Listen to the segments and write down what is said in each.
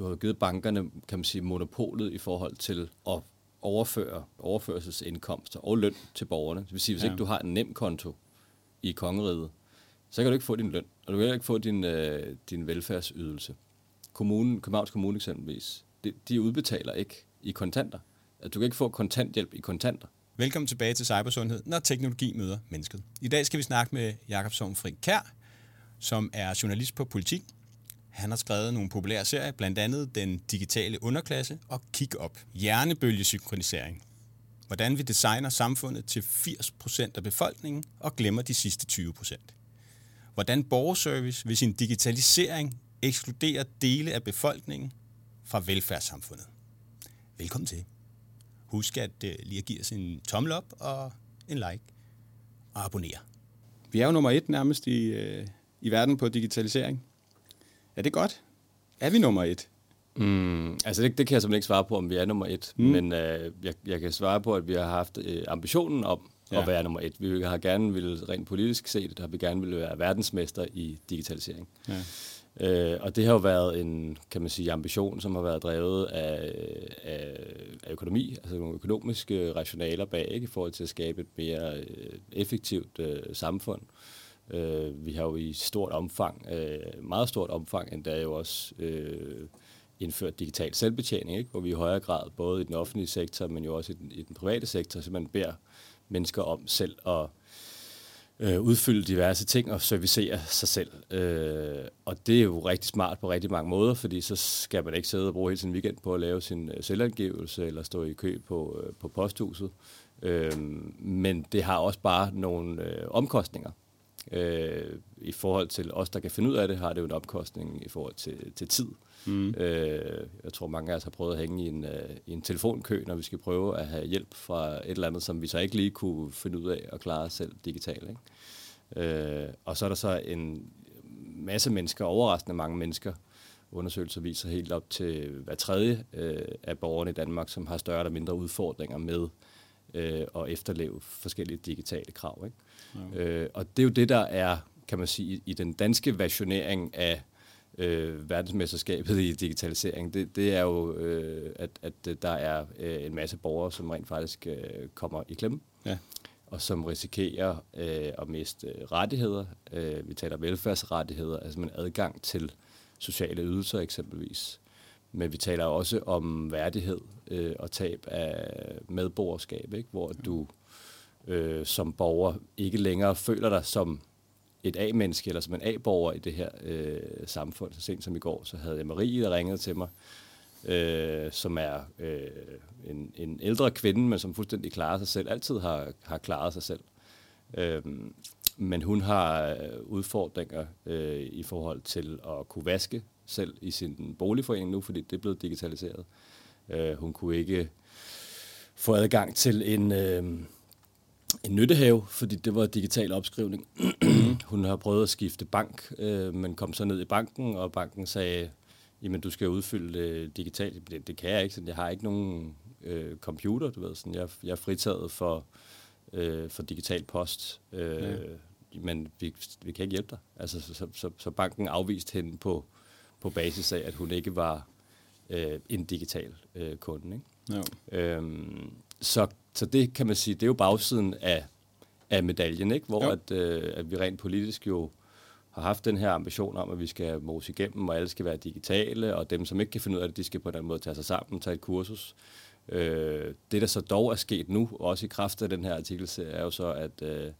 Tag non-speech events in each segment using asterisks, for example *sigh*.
du har givet bankerne, kan man sige, monopolet i forhold til at overføre overførselsindkomster og løn til borgerne. Det vil sige, hvis ja. ikke du har en nem konto i kongeriget, så kan du ikke få din løn, og du kan ikke få din, øh, din velfærdsydelse. Kommunen, Københavns Kommune eksempelvis, de, de udbetaler ikke i kontanter. At du kan ikke få kontanthjælp i kontanter. Velkommen tilbage til Cybersundhed, når teknologi møder mennesket. I dag skal vi snakke med Jakob Sovnfri Kær, som er journalist på Politik. Han har skrevet nogle populære serier, blandt andet Den Digitale Underklasse og Kick Up. Hjernebølgesynkronisering. Hvordan vi designer samfundet til 80% af befolkningen og glemmer de sidste 20%. Hvordan borgerservice ved sin digitalisering ekskluderer dele af befolkningen fra velfærdssamfundet. Velkommen til. Husk at uh, lige at give os en tommel op og en like og abonnere. Vi er jo nummer et nærmest i, øh, i verden på digitalisering. Er det godt? Er vi nummer et? Mm, altså det, det kan jeg simpelthen ikke svare på, om vi er nummer et. Mm. Men uh, jeg, jeg kan svare på, at vi har haft uh, ambitionen om ja. at være nummer et. Vi har gerne vil rent politisk set, har vi gerne vil være verdensmester i digitalisering. Ja. Øh, og det har jo været en, kan man sige, ambition, som har været drevet af, af, af økonomi, altså nogle økonomiske rationaler bag, ikke, i forhold til at skabe et mere øh, effektivt øh, samfund. Øh, Øh, vi har jo i stort omfang, øh, meget stort omfang endda jo også øh, indført digital selvbetjening, ikke? hvor vi i højere grad, både i den offentlige sektor, men jo også i den, i den private sektor, så man beder mennesker om selv at øh, udfylde diverse ting og servicere sig selv. Øh, og det er jo rigtig smart på rigtig mange måder, fordi så skal man ikke sidde og bruge hele sin weekend på at lave sin øh, selvangivelse eller stå i kø på, øh, på posthuset. Øh, men det har også bare nogle øh, omkostninger. Øh, I forhold til os, der kan finde ud af det, har det jo en omkostning i forhold til, til tid. Mm. Øh, jeg tror, mange af os har prøvet at hænge i en, uh, i en telefonkø, når vi skal prøve at have hjælp fra et eller andet, som vi så ikke lige kunne finde ud af at klare selv digitalt. Ikke? Øh, og så er der så en masse mennesker, overraskende mange mennesker, undersøgelser viser helt op til hver tredje øh, af borgerne i Danmark, som har større eller mindre udfordringer med øh, at efterleve forskellige digitale krav. Ikke? Ja. Øh, og det er jo det, der er, kan man sige, i, den danske versionering af øh, verdensmesterskabet i digitalisering, det, det er jo, øh, at, at der er øh, en masse borgere, som rent faktisk øh, kommer i klemme. Ja og som risikerer øh, at miste rettigheder. Øh, vi taler velfærdsrettigheder, altså en adgang til sociale ydelser eksempelvis. Men vi taler også om værdighed øh, og tab af medborgerskab, ikke? hvor du øh, som borger ikke længere føler dig som et A-menneske eller som en A-borger i det her øh, samfund. Så sent som i går, så havde jeg Marie, der ringede til mig, øh, som er øh, en, en ældre kvinde, men som fuldstændig klarer sig selv, altid har, har klaret sig selv. Øh, men hun har øh, udfordringer øh, i forhold til at kunne vaske selv i sin boligforening nu, fordi det er blevet digitaliseret. Øh, hun kunne ikke få adgang til en... Øh, en nyttehave, fordi det var digital opskrivning. *clears throat* hun har prøvet at skifte bank, øh, men kom så ned i banken, og banken sagde, jamen du skal udfylde det digitalt. Det, det kan jeg ikke, så jeg har ikke nogen øh, computer, du ved. Sådan, jeg, jeg er fritaget for, øh, for digital post, øh, ja. men vi, vi kan ikke hjælpe dig. Altså, så, så, så, banken afviste hende på, på basis af, at hun ikke var øh, en digital øh, kunde. Ikke? Ja. Øhm, så så det kan man sige, det er jo bagsiden af, af medaljen, ikke? hvor at, øh, at vi rent politisk jo har haft den her ambition om, at vi skal mose igennem, og alle skal være digitale, og dem, som ikke kan finde ud af det, de skal på den måde tage sig sammen, tage et kursus. Øh, det, der så dog er sket nu, også i kraft af den her artikel, er jo så, at, øh,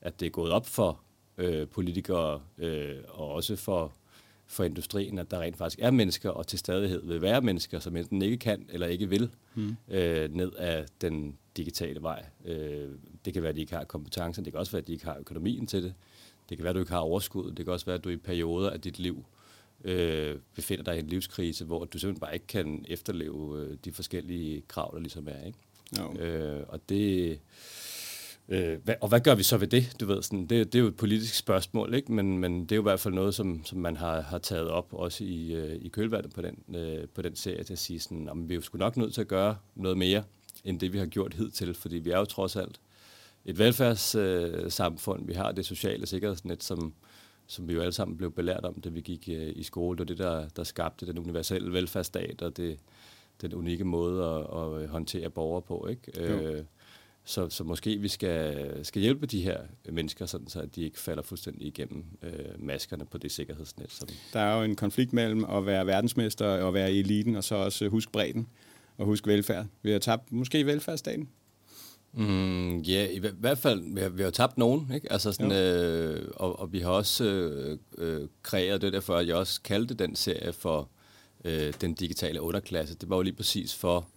at det er gået op for øh, politikere, øh, og også for for industrien, at der rent faktisk er mennesker, og til stadighed vil være mennesker, som enten ikke kan eller ikke vil mm. øh, ned af den digitale vej. Øh, det kan være, at de ikke har kompetencen, det kan også være, at de ikke har økonomien til det. Det kan være, at du ikke har overskud. Det kan også være, at du i perioder af dit liv øh, befinder dig i en livskrise, hvor du simpelthen bare ikke kan efterleve øh, de forskellige krav, der ligesom er. Ikke? Jo. Øh, og det Øh, hvad, og hvad gør vi så ved det? Du ved, sådan, det, det er jo et politisk spørgsmål, ikke? Men, men det er jo i hvert fald noget, som, som man har, har taget op, også i, øh, i kølvandet på den, øh, på den serie, til at sige, sådan, om vi er jo sgu nok nødt til at gøre noget mere, end det vi har gjort hidtil, fordi vi er jo trods alt et velfærdssamfund. Øh, vi har det sociale sikkerhedsnet, som, som vi jo alle sammen blev belært om, da vi gik øh, i skole. Det var det, der, der skabte den universelle velfærdsstat, og det, den unikke måde at, at håndtere borgere på. Ikke? Øh, så, så måske vi skal, skal hjælpe de her mennesker, sådan så at de ikke falder fuldstændig igennem øh, maskerne på det sikkerhedsnet. Som der er jo en konflikt mellem at være verdensmester og være i eliten, og så også huske bredden og huske velfærd. Vi har tabt måske velfærdsstaten. Mm, ja, i hvert fald, vi har, vi har tabt nogen, ikke? Altså sådan, øh, og, og vi har også øh, øh, kreeret det derfor, at jeg også kaldte den serie for øh, den digitale underklasse. Det var jo lige præcis for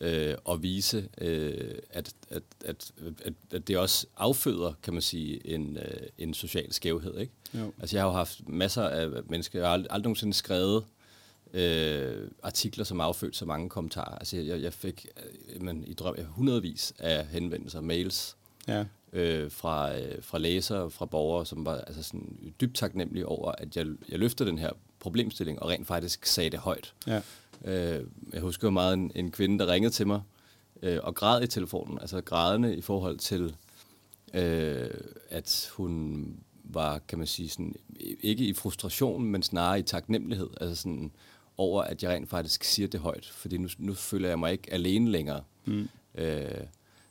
øh, at vise, øh, at, at, at, at, at det også afføder, kan man sige, en, øh, en social skævhed. Ikke? Jo. Altså jeg har jo haft masser af mennesker, jeg har aldrig, aldrig nogensinde skrevet øh, artikler, som affødte så mange kommentarer. Altså jeg, jeg fik øh, men, i drøm, hundredvis af henvendelser, mails, ja. øh, fra, øh, fra læsere, fra borgere, som var altså sådan dybt taknemmelige over, at jeg, jeg løftede den her problemstilling, og rent faktisk sagde det højt. Ja. Øh, jeg husker meget en, en kvinde, der ringede til mig øh, og græd i telefonen, altså grædende i forhold til, øh, at hun var, kan man sige, sådan, ikke i frustration, men snarere i taknemmelighed, altså sådan, over, at jeg rent faktisk siger det højt, fordi nu, nu føler jeg mig ikke alene længere. Mm. Øh,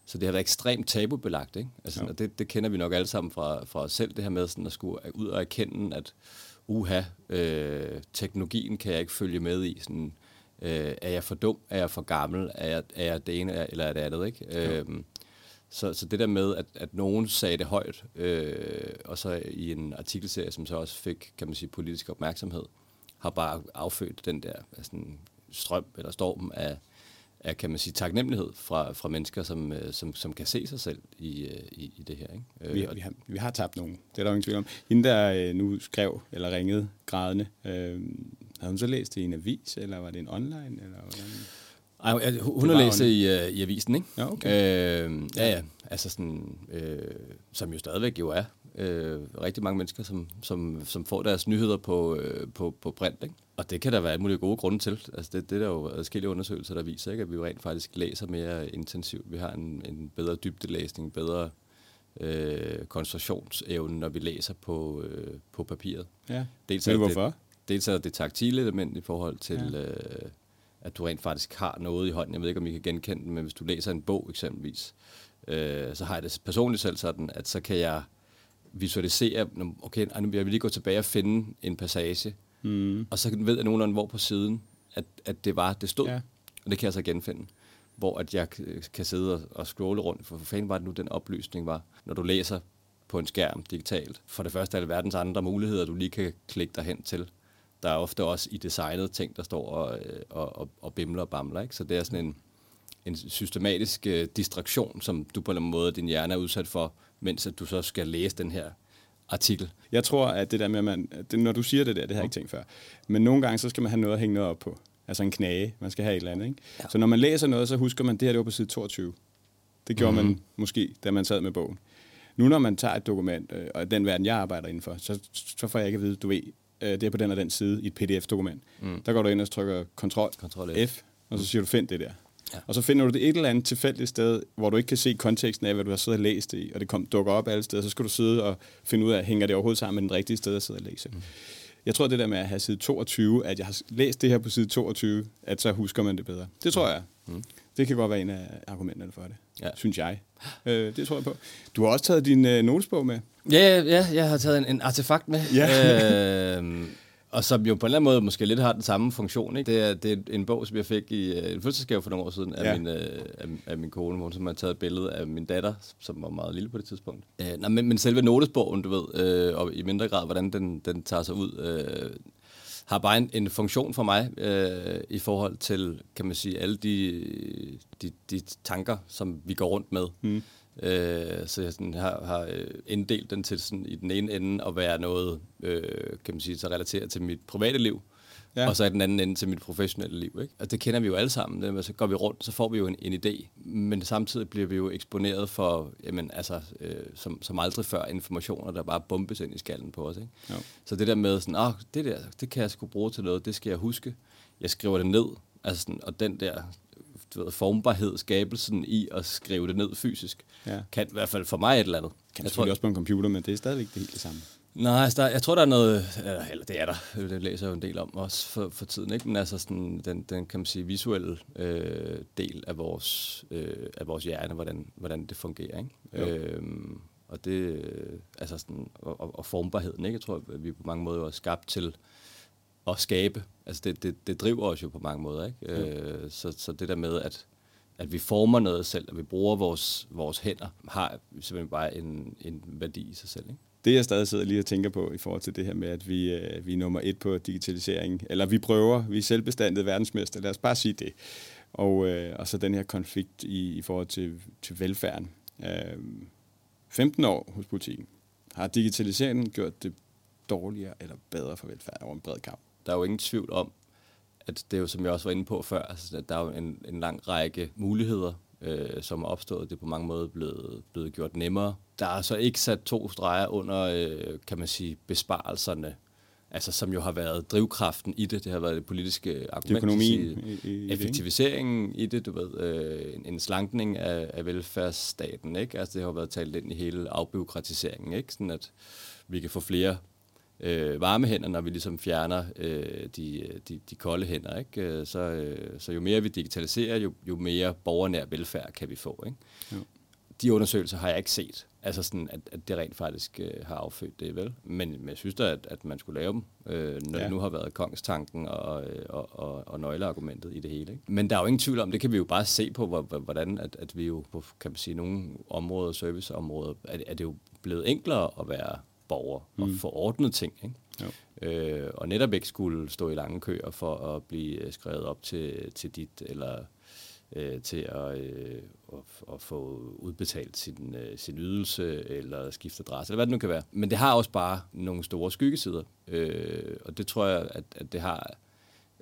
så det har været ekstremt tabubelagt, ikke? Altså, og det, det kender vi nok alle sammen fra, fra os selv, det her med sådan at skulle ud og erkende, at uha, øh, teknologien kan jeg ikke følge med i. Sådan, øh, er jeg for dum? Er jeg for gammel? Er jeg, er jeg det ene eller er det andet? Ikke? Øh, så, så det der med, at, at nogen sagde det højt, øh, og så i en artikelserie, som så også fik, kan man sige, politisk opmærksomhed, har bare affødt den der sådan, strøm eller storm af, af, kan man sige, taknemmelighed fra, fra mennesker, som, øh, som, som kan se sig selv i, øh, i, i det her. Ikke? Vi, vi, har, vi har tabt nogen, det er der ingen tvivl om. Hende, der øh, nu skrev eller ringede grædende, øh, havde hun så læst det i en avis, eller var det en online? Eller hvordan? Ej, hun har læst i, uh, i avisen, ikke? Ja, okay. Øh, ja, ja. Altså sådan, øh, som jo stadigvæk jo er øh, rigtig mange mennesker, som, som, som får deres nyheder på, øh, på, på print, ikke? Og det kan der være alle mulige gode grunde til. Altså det, det er der jo adskillige undersøgelser, der viser, ikke? at vi rent faktisk læser mere intensivt. Vi har en, en bedre dybdelæsning, bedre øh, koncentrationsevne, når vi læser på, øh, på papiret. Ja. Dels Men hvorfor? Det, dels er det taktile element i forhold til, ja. øh, at du rent faktisk har noget i hånden. Jeg ved ikke, om I kan genkende det, men hvis du læser en bog eksempelvis, øh, så har jeg det personligt selv sådan, at så kan jeg visualisere, okay, nu vil jeg lige gå tilbage og finde en passage, mm. og så ved jeg nogenlunde, hvor på siden, at, at det var, det stod, ja. og det kan jeg så genfinde hvor at jeg kan sidde og, og scrolle rundt, for for fanden var det nu, den oplysning var, når du læser på en skærm digitalt. For det første er det verdens andre muligheder, du lige kan klikke dig hen til. Der er ofte også i designet ting, der står og, øh, og, og, og bimler og bamler. Ikke? Så det er sådan en, en systematisk uh, distraktion, som du på en måde din hjerne er udsat for, mens at du så skal læse den her artikel. Jeg tror, at det der med, at man, det, når du siger det der, det har jeg ikke tænkt før, men nogle gange, så skal man have noget at hænge noget op på. Altså en knage, man skal have et eller andet. Ikke? Ja. Så når man læser noget, så husker man, det her det var på side 22. Det gjorde mm-hmm. man måske, da man sad med bogen. Nu når man tager et dokument, øh, og den verden, jeg arbejder indenfor, så, så får jeg ikke at vide, du ved, øh, det er på den og den side i et pdf-dokument. Mm. Der går du ind og trykker Ctrl, Ctrl F, F og så siger du, find det der. Ja. Og så finder du det et eller andet tilfældigt sted, hvor du ikke kan se konteksten af, hvad du har siddet og læst i, og det kom, dukker op alle steder, så skal du sidde og finde ud af, hænger det overhovedet sammen med den rigtige sted at sidde og læse. Mm. Jeg tror, det der med at have side 22, at jeg har læst det her på side 22, at så husker man det bedre. Det tror jeg. Mm. Det kan godt være en af argumenterne for det, ja. synes jeg. Øh, det tror jeg på. Du har også taget din øh, notesbog med. Ja, ja, jeg har taget en, en artefakt med. Ja. øh, og som jo på en eller anden måde måske lidt har den samme funktion. Ikke? Det, er, det er en bog, som jeg fik i øh, en fødselsgave for nogle år siden af, ja. min, øh, af, af min kone, hvor som har taget et billede af min datter, som var meget lille på det tidspunkt. Øh, nej, men, men selve notesbogen, du ved, øh, og i mindre grad, hvordan den, den tager sig ud, øh, har bare en, en funktion for mig øh, i forhold til, kan man sige, alle de, de, de tanker, som vi går rundt med. Mm. Øh, så jeg sådan har, har øh, inddelt den til sådan, i den ene ende at være noget, øh, kan man sige, så relateret til mit private liv, ja. og så i den anden ende til mit professionelle liv. Ikke? Og det kender vi jo alle sammen. Det, så går vi rundt, så får vi jo en, en idé, men samtidig bliver vi jo eksponeret for, jamen, altså, øh, som, som aldrig før, informationer, der bare bombes ind i skallen på os. Ikke? Ja. Så det der med sådan, åh, det der, det kan jeg sgu bruge til noget, det skal jeg huske. Jeg skriver det ned, altså sådan, og den der du ved, formbarhed, skabelsen i at skrive det ned fysisk, ja. kan i hvert fald for mig et eller andet. Kan selvfølgelig tror, også på en computer, men det er stadigvæk det helt det samme. Nej, altså der, jeg tror, der er noget, eller det er der, det læser jeg jo en del om også for, for tiden, ikke? men altså sådan, den, den kan man sige, visuelle øh, del af vores, øh, af vores hjerne, hvordan, hvordan det fungerer. Ikke? Øhm, og det, altså sådan, og, og formbarheden, ikke? jeg tror, at vi på mange måder er skabt til at skabe. Altså det, det, det driver os jo på mange måder. Ikke? Øh, så, så det der med, at at vi former noget selv, at vi bruger vores, vores hænder, har simpelthen bare en, en værdi i sig selv. Ikke? Det jeg stadig sidder lige og tænker på i forhold til det her med, at vi, øh, vi er nummer et på digitalisering, eller vi prøver, vi er selvbestandet verdensmester, lad os bare sige det. Og, øh, og så den her konflikt i, i forhold til, til velfærden. Øh, 15 år hos politikken. Har digitaliseringen gjort det dårligere eller bedre for velfærden over en bred kamp? Der er jo ingen tvivl om, at det er jo, som jeg også var inde på før, altså, at der er jo en, en lang række muligheder, øh, som er opstået. Det er på mange måder blevet, blevet gjort nemmere. Der er så ikke sat to streger under, øh, kan man sige, besparelserne, altså som jo har været drivkraften i det. Det har været det politiske argument. Økonomien. I, i, effektiviseringen i det, du ved, øh, en, en slankning af, af velfærdsstaten, ikke? Altså det har været talt ind i hele afbiokratiseringen, ikke? Sådan at vi kan få flere øh, varme hænder, når vi ligesom fjerner øh, de, de, de kolde hænder. Ikke? Øh, så, øh, så jo mere vi digitaliserer, jo, jo mere borgernær velfærd kan vi få. Ikke? Jo. De undersøgelser har jeg ikke set, altså sådan, at, at det rent faktisk øh, har affødt det, vel? Men, men jeg synes da, at, at man skulle lave dem, øh, når ja. det nu har været kongstanken og, øh, og, og, og nøgleargumentet i det hele. Ikke? Men der er jo ingen tvivl om, det kan vi jo bare se på, hvordan at, at vi jo på, kan man sige, nogle områder, serviceområder, er, er det jo blevet enklere at være borger og mm. få ordnet ting. Ikke? Jo. Øh, og netop ikke skulle stå i lange køer for at blive øh, skrevet op til, til dit, eller øh, til at, øh, at, at få udbetalt sin, øh, sin ydelse, eller skifte adresse, eller hvad det nu kan være. Men det har også bare nogle store skyggesider, øh, og det tror jeg, at, at det har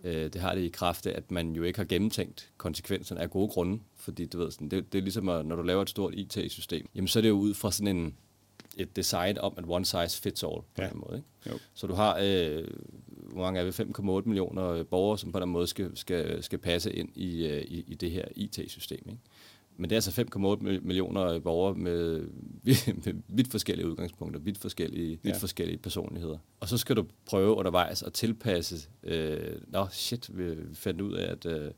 øh, det har det i kraft af, at man jo ikke har gennemtænkt konsekvenserne af gode grunde, fordi du ved, sådan, det, det er ligesom, at når du laver et stort IT-system, jamen så er det jo ud fra sådan en, et design om, at one size fits all på ja. en måde. Ikke? Jo. Så du har, øh, hvor mange er vi, 5,8 millioner borgere, som på den måde skal, skal, skal passe ind i, øh, i, i det her IT-system. Ikke? Men det er altså 5,8 millioner borgere med, *laughs* med vidt forskellige udgangspunkter, vidt forskellige, ja. vidt forskellige personligheder. Og så skal du prøve undervejs at tilpasse, øh, nå shit, vi fandt ud af, at... Øh,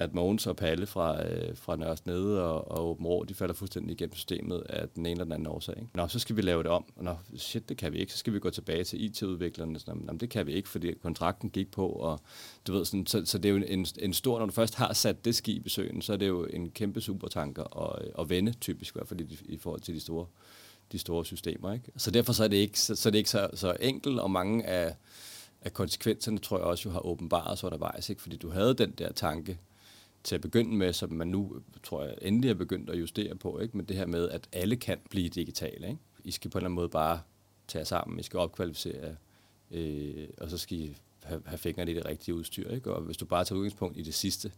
at Mogens og Palle fra, øh, fra Nørres Nede og, og Åben Rå, de falder fuldstændig igennem systemet af den ene eller den anden årsag. Ikke? Nå, så skal vi lave det om. Nå, shit, det kan vi ikke. Så skal vi gå tilbage til IT-udviklerne. Nå, det kan vi ikke, fordi kontrakten gik på. Og, du ved, sådan, så, så det er jo en, en stor, når du først har sat det skib i søen, så er det jo en kæmpe supertanker at, at vende, typisk i hvert fald i, i forhold til de store, de store systemer. Ikke? Så derfor så er det ikke så, så, er det ikke så, så enkelt, og mange af, af konsekvenserne tror jeg også jo har åbenbaret sig undervejs, ikke? fordi du havde den der tanke, til at begynde med, som man nu, tror jeg, endelig er begyndt at justere på, ikke? men det her med, at alle kan blive digitale. Ikke? I skal på en eller anden måde bare tage sammen, I skal opkvalificere, øh, og så skal I have, have fingrene i det rigtige udstyr. Ikke? Og hvis du bare tager udgangspunkt i det sidste,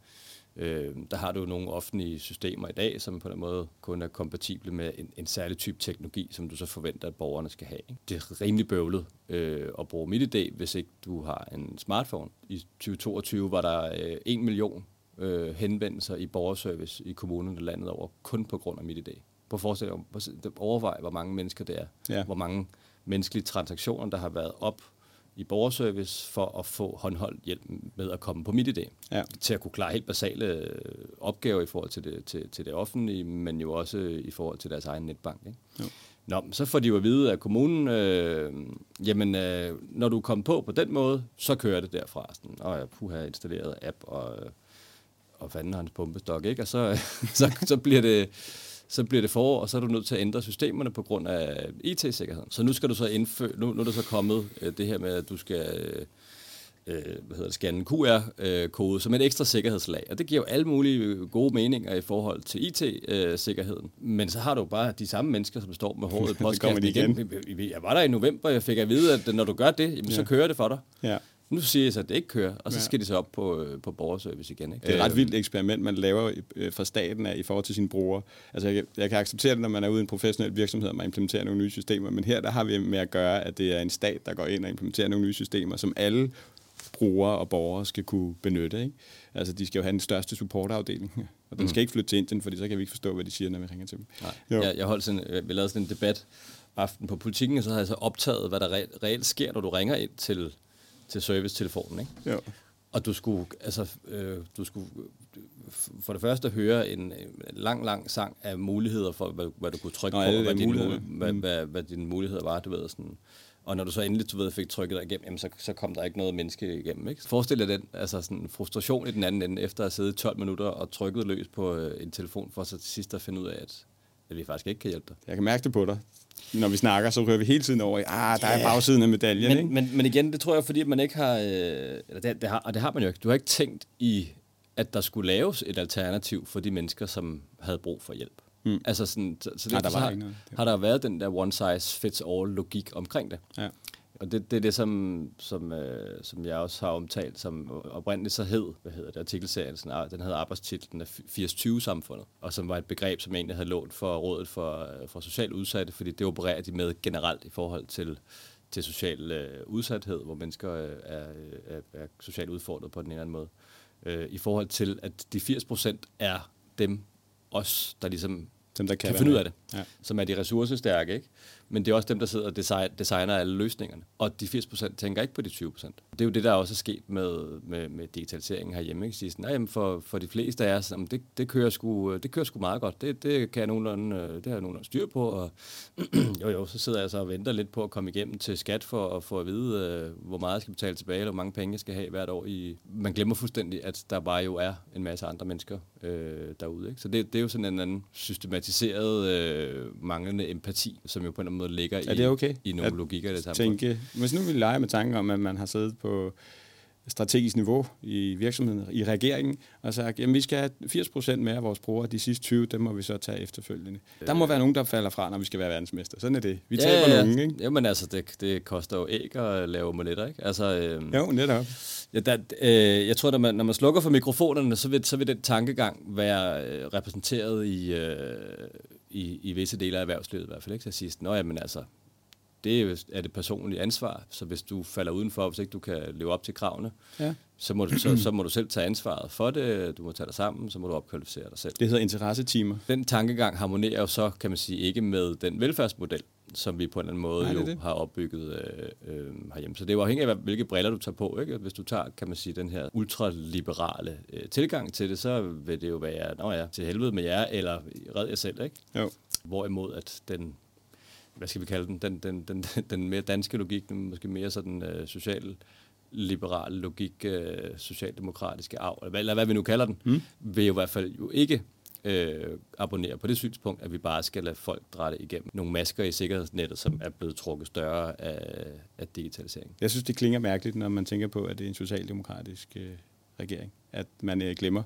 øh, der har du nogle offentlige systemer i dag, som på den måde kun er kompatible med en, en særlig type teknologi, som du så forventer, at borgerne skal have. Ikke? Det er rimelig bøvlet øh, at bruge MitID, hvis ikke du har en smartphone. I 2022 var der øh, 1 million øh, henvendelser i borgerservice i kommunerne landet over, kun på grund af mit idé. På forestil dig, overvej, hvor mange mennesker det er. Ja. Hvor mange menneskelige transaktioner, der har været op i borgerservice for at få håndholdt hjælp med at komme på mit idé. Ja. Til at kunne klare helt basale øh, opgaver i forhold til det, til, til det offentlige, men jo også i forhold til deres egen netbank. Ikke? Jo. Nå, så får de jo at vide af kommunen, øh, jamen, øh, når du kommer på på den måde, så kører det derfra. Sådan, og jeg puha installeret app, og øh, og fanden hans pumpestok, ikke? Og så, *laughs* så, så, bliver det, så bliver det forår, og så er du nødt til at ændre systemerne på grund af IT-sikkerheden. Så nu skal du så indføre, nu, nu er der så kommet øh, det her med, at du skal øh, hvad hedder det, scanne QR-kode som et ekstra sikkerhedslag. Og det giver jo alle mulige gode meninger i forhold til IT-sikkerheden. Men så har du bare de samme mennesker, som står med håret *laughs* på igen. igen. Jeg var der i november, jeg fik at vide, at når du gør det, jamen, ja. så kører det for dig. Ja. Nu siger jeg så, at det ikke kører, og så ja. skal de så op på, øh, på borgerservice igen. Ikke? Det er et ret vildt eksperiment, man laver øh, fra staten af i forhold til sine brugere. Altså, jeg, jeg kan acceptere det, når man er ude i en professionel virksomhed, og man implementerer nogle nye systemer, men her der har vi med at gøre, at det er en stat, der går ind og implementerer nogle nye systemer, som alle brugere og borgere skal kunne benytte. Ikke? Altså, de skal jo have den største supportafdeling, og den mm. skal ikke flytte til Indien, fordi så kan vi ikke forstå, hvad de siger, når vi ringer til dem. Nej. Jeg, jeg holdt sådan, vi lavede sådan en debat, aften på politikken, så havde jeg så optaget, hvad der reelt sker, når du ringer ind til, til servicetelefonen. Ikke? Jo. Og du skulle, altså, øh, du skulle for det første høre en, en lang, lang sang af muligheder for, hvad, hvad du kunne trykke Nå, på, hvad, dine, muligheder. hvad, mm. hvad, hvad dine muligheder var, du ved, sådan. Og når du så endelig, du ved, fik trykket dig igennem, jamen, så, så kom der ikke noget menneske igennem, ikke? Forestil dig den, altså sådan frustration i den anden ende, efter at have siddet 12 minutter og trykket løs på øh, en telefon, for så til sidst at finde ud af, at, at vi faktisk ikke kan hjælpe dig. Jeg kan mærke det på dig når vi snakker, så rører vi hele tiden over i, ah, der er bagsiden af medaljen, men, ikke? Men, men igen, det tror jeg, fordi man ikke har, øh, eller det, det har, og det har man jo ikke, du har ikke tænkt i, at der skulle laves et alternativ for de mennesker, som havde brug for hjælp. Mm. Altså sådan, så, så Nej, der var har, har der været den der one size fits all logik omkring det. Ja. Og det, det er det, som, som, øh, som jeg også har omtalt, som oprindeligt så hed, hvad hedder det, artikelserien, sådan, den hedder arbejdstitlen af 80-20-samfundet, og som var et begreb, som egentlig havde lånt for Rådet for, øh, for Socialt Udsatte, fordi det opererer de med generelt i forhold til, til social øh, udsathed, hvor mennesker øh, er, er, er socialt udfordret på den ene eller anden måde. Øh, I forhold til, at de 80 procent er dem, os, der ligesom dem, der kan, kan finde ud af det, ja. som er de ressourcestærke. Ikke? Men det er også dem, der sidder og designer alle løsningerne. Og de 80% tænker ikke på de 20%. Det er jo det, der også er sket med, med, med digitaliseringen herhjemme. Ikke? Sige sådan, for, for de fleste af os, det, det, kører sgu, det kører sgu meget godt. Det, det kan jeg nogenlunde, det har jeg nogenlunde styr på. Og *clears throat* jo, jo, så sidder jeg så og venter lidt på at komme igennem til skat for at få at vide, øh, hvor meget jeg skal betale tilbage, eller hvor mange penge jeg skal have hvert år. I Man glemmer fuldstændig, at der bare jo er en masse andre mennesker øh, derude. Ikke? Så det, det er jo sådan en anden systematiseret øh, manglende empati, som jo på en eller anden måde ligger er det okay? i, i nogle at logikker i det samme. Tænke, hvis nu vi leger med tanken om, at man har siddet på strategisk niveau i virksomheden, i regeringen, og sagt, at vi skal have 80% mere af vores brugere, de sidste 20, dem må vi så tage efterfølgende. Øh. Der må være nogen, der falder fra, når vi skal være verdensmester. Sådan er det. Vi ja, taber ja. nogen, ikke? Jo, men altså, det, det koster jo æg at lave omeletter, ikke? Altså, øh, jo, netop. Ja, der, øh, jeg tror, når man, når man slukker for mikrofonerne, så vil, så vil den tankegang være øh, repræsenteret i, øh, i, i visse dele af erhvervslivet i hvert fald. Ikke? At sige, Nå, jamen, altså, det er det personlige ansvar. Så hvis du falder udenfor, hvis ikke du kan leve op til kravene, ja. så, må du, så, så må du selv tage ansvaret for det. Du må tage dig sammen, så må du opkvalificere dig selv. Det hedder interessetimer. Den tankegang harmonerer jo så, kan man sige, ikke med den velfærdsmodel, som vi på en eller anden måde Nej, jo det. har opbygget øh, øh, herhjemme. Så det er jo afhængigt af, hvilke briller du tager på. Ikke? Hvis du tager, kan man sige, den her ultraliberale øh, tilgang til det, så vil det jo være, nå ja, til helvede med jer, eller red jer selv. Ikke? Jo. Hvorimod at den hvad skal vi kalde den, den, den, den, *laughs* den mere danske logik, den måske mere sådan øh, social liberal logik, øh, socialdemokratiske arv, eller hvad, eller hvad vi nu kalder den, mm. vil jo i hvert fald jo ikke øh, abonnere på det synspunkt, at vi bare skal lade folk dreje igennem nogle masker i sikkerhedsnettet, som er blevet trukket større af, af digitalisering. Jeg synes, det klinger mærkeligt, når man tænker på, at det er en socialdemokratisk øh, regering, at man øh, glemmer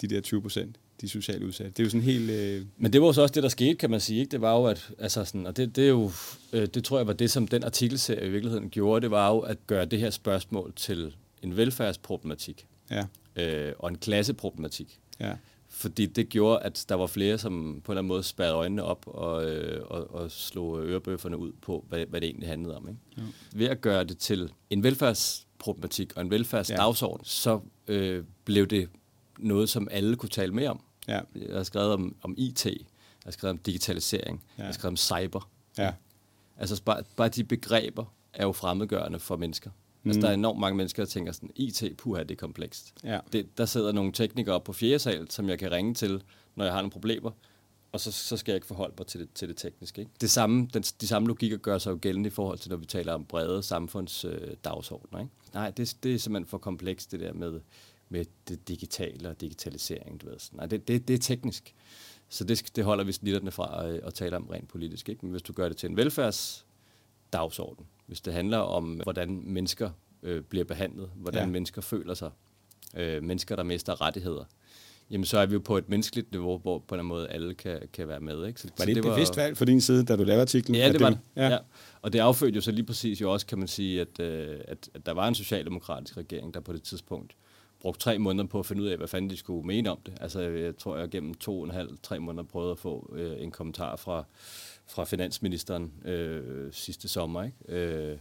de der 20 procent de socialt udsatte. Det er jo sådan helt... Øh... Men det var så også det, der skete, kan man sige. Ikke? Det var jo, at, altså sådan, og det, det, er jo, øh, det tror jeg var det, som den artikelserie i virkeligheden gjorde, det var jo at gøre det her spørgsmål til en velfærdsproblematik. Ja. Øh, og en klasseproblematik. Ja. Fordi det gjorde, at der var flere, som på en eller anden måde spærrede øjnene op og, øh, og, og slog ørebøfferne ud på, hvad, hvad det egentlig handlede om. Ikke? Ja. Ved at gøre det til en velfærdsproblematik og en velfærdsdagsorden, ja. så øh, blev det noget, som alle kunne tale mere om. Ja. Jeg har skrevet om, om IT, jeg har skrevet om digitalisering, ja. jeg har skrevet om cyber. Ja. Altså bare, bare de begreber er jo fremmedgørende for mennesker. Mm. Altså, der er enormt mange mennesker, der tænker sådan, IT, puha, det er komplekst. Ja. Det, der sidder nogle teknikere på fjerde sal, som jeg kan ringe til, når jeg har nogle problemer, og så, så skal jeg ikke forholde mig til det, til det tekniske. Ikke? Det samme, den, de samme logikker gør sig jo gældende i forhold til, når vi taler om brede samfundsdagsordner. Øh, ikke? Nej, det, det er simpelthen for komplekst, det der med med det digitale og digitalisering. Du ved. Nej, det, det, det er teknisk. Så det, det holder vi snitterne fra at, at tale om rent politisk. Ikke? Men hvis du gør det til en velfærdsdagsorden, hvis det handler om, hvordan mennesker øh, bliver behandlet, hvordan ja. mennesker føler sig, øh, mennesker, der mister rettigheder, jamen så er vi jo på et menneskeligt niveau, hvor på en måde alle kan, kan være med. Ikke? Så, var det så et det bevidst var, valg for din side, da du lavede artiklen? Ja, det var det. Ja. ja. Og det affødte jo så lige præcis jo også, kan man sige, at, øh, at, at der var en socialdemokratisk regering, der på det tidspunkt brugt tre måneder på at finde ud af, hvad fanden de skulle mene om det. Altså, jeg tror, jeg gennem to og en halv, tre måneder prøvede at få øh, en kommentar fra, fra finansministeren øh, sidste sommer. Ikke? Øh,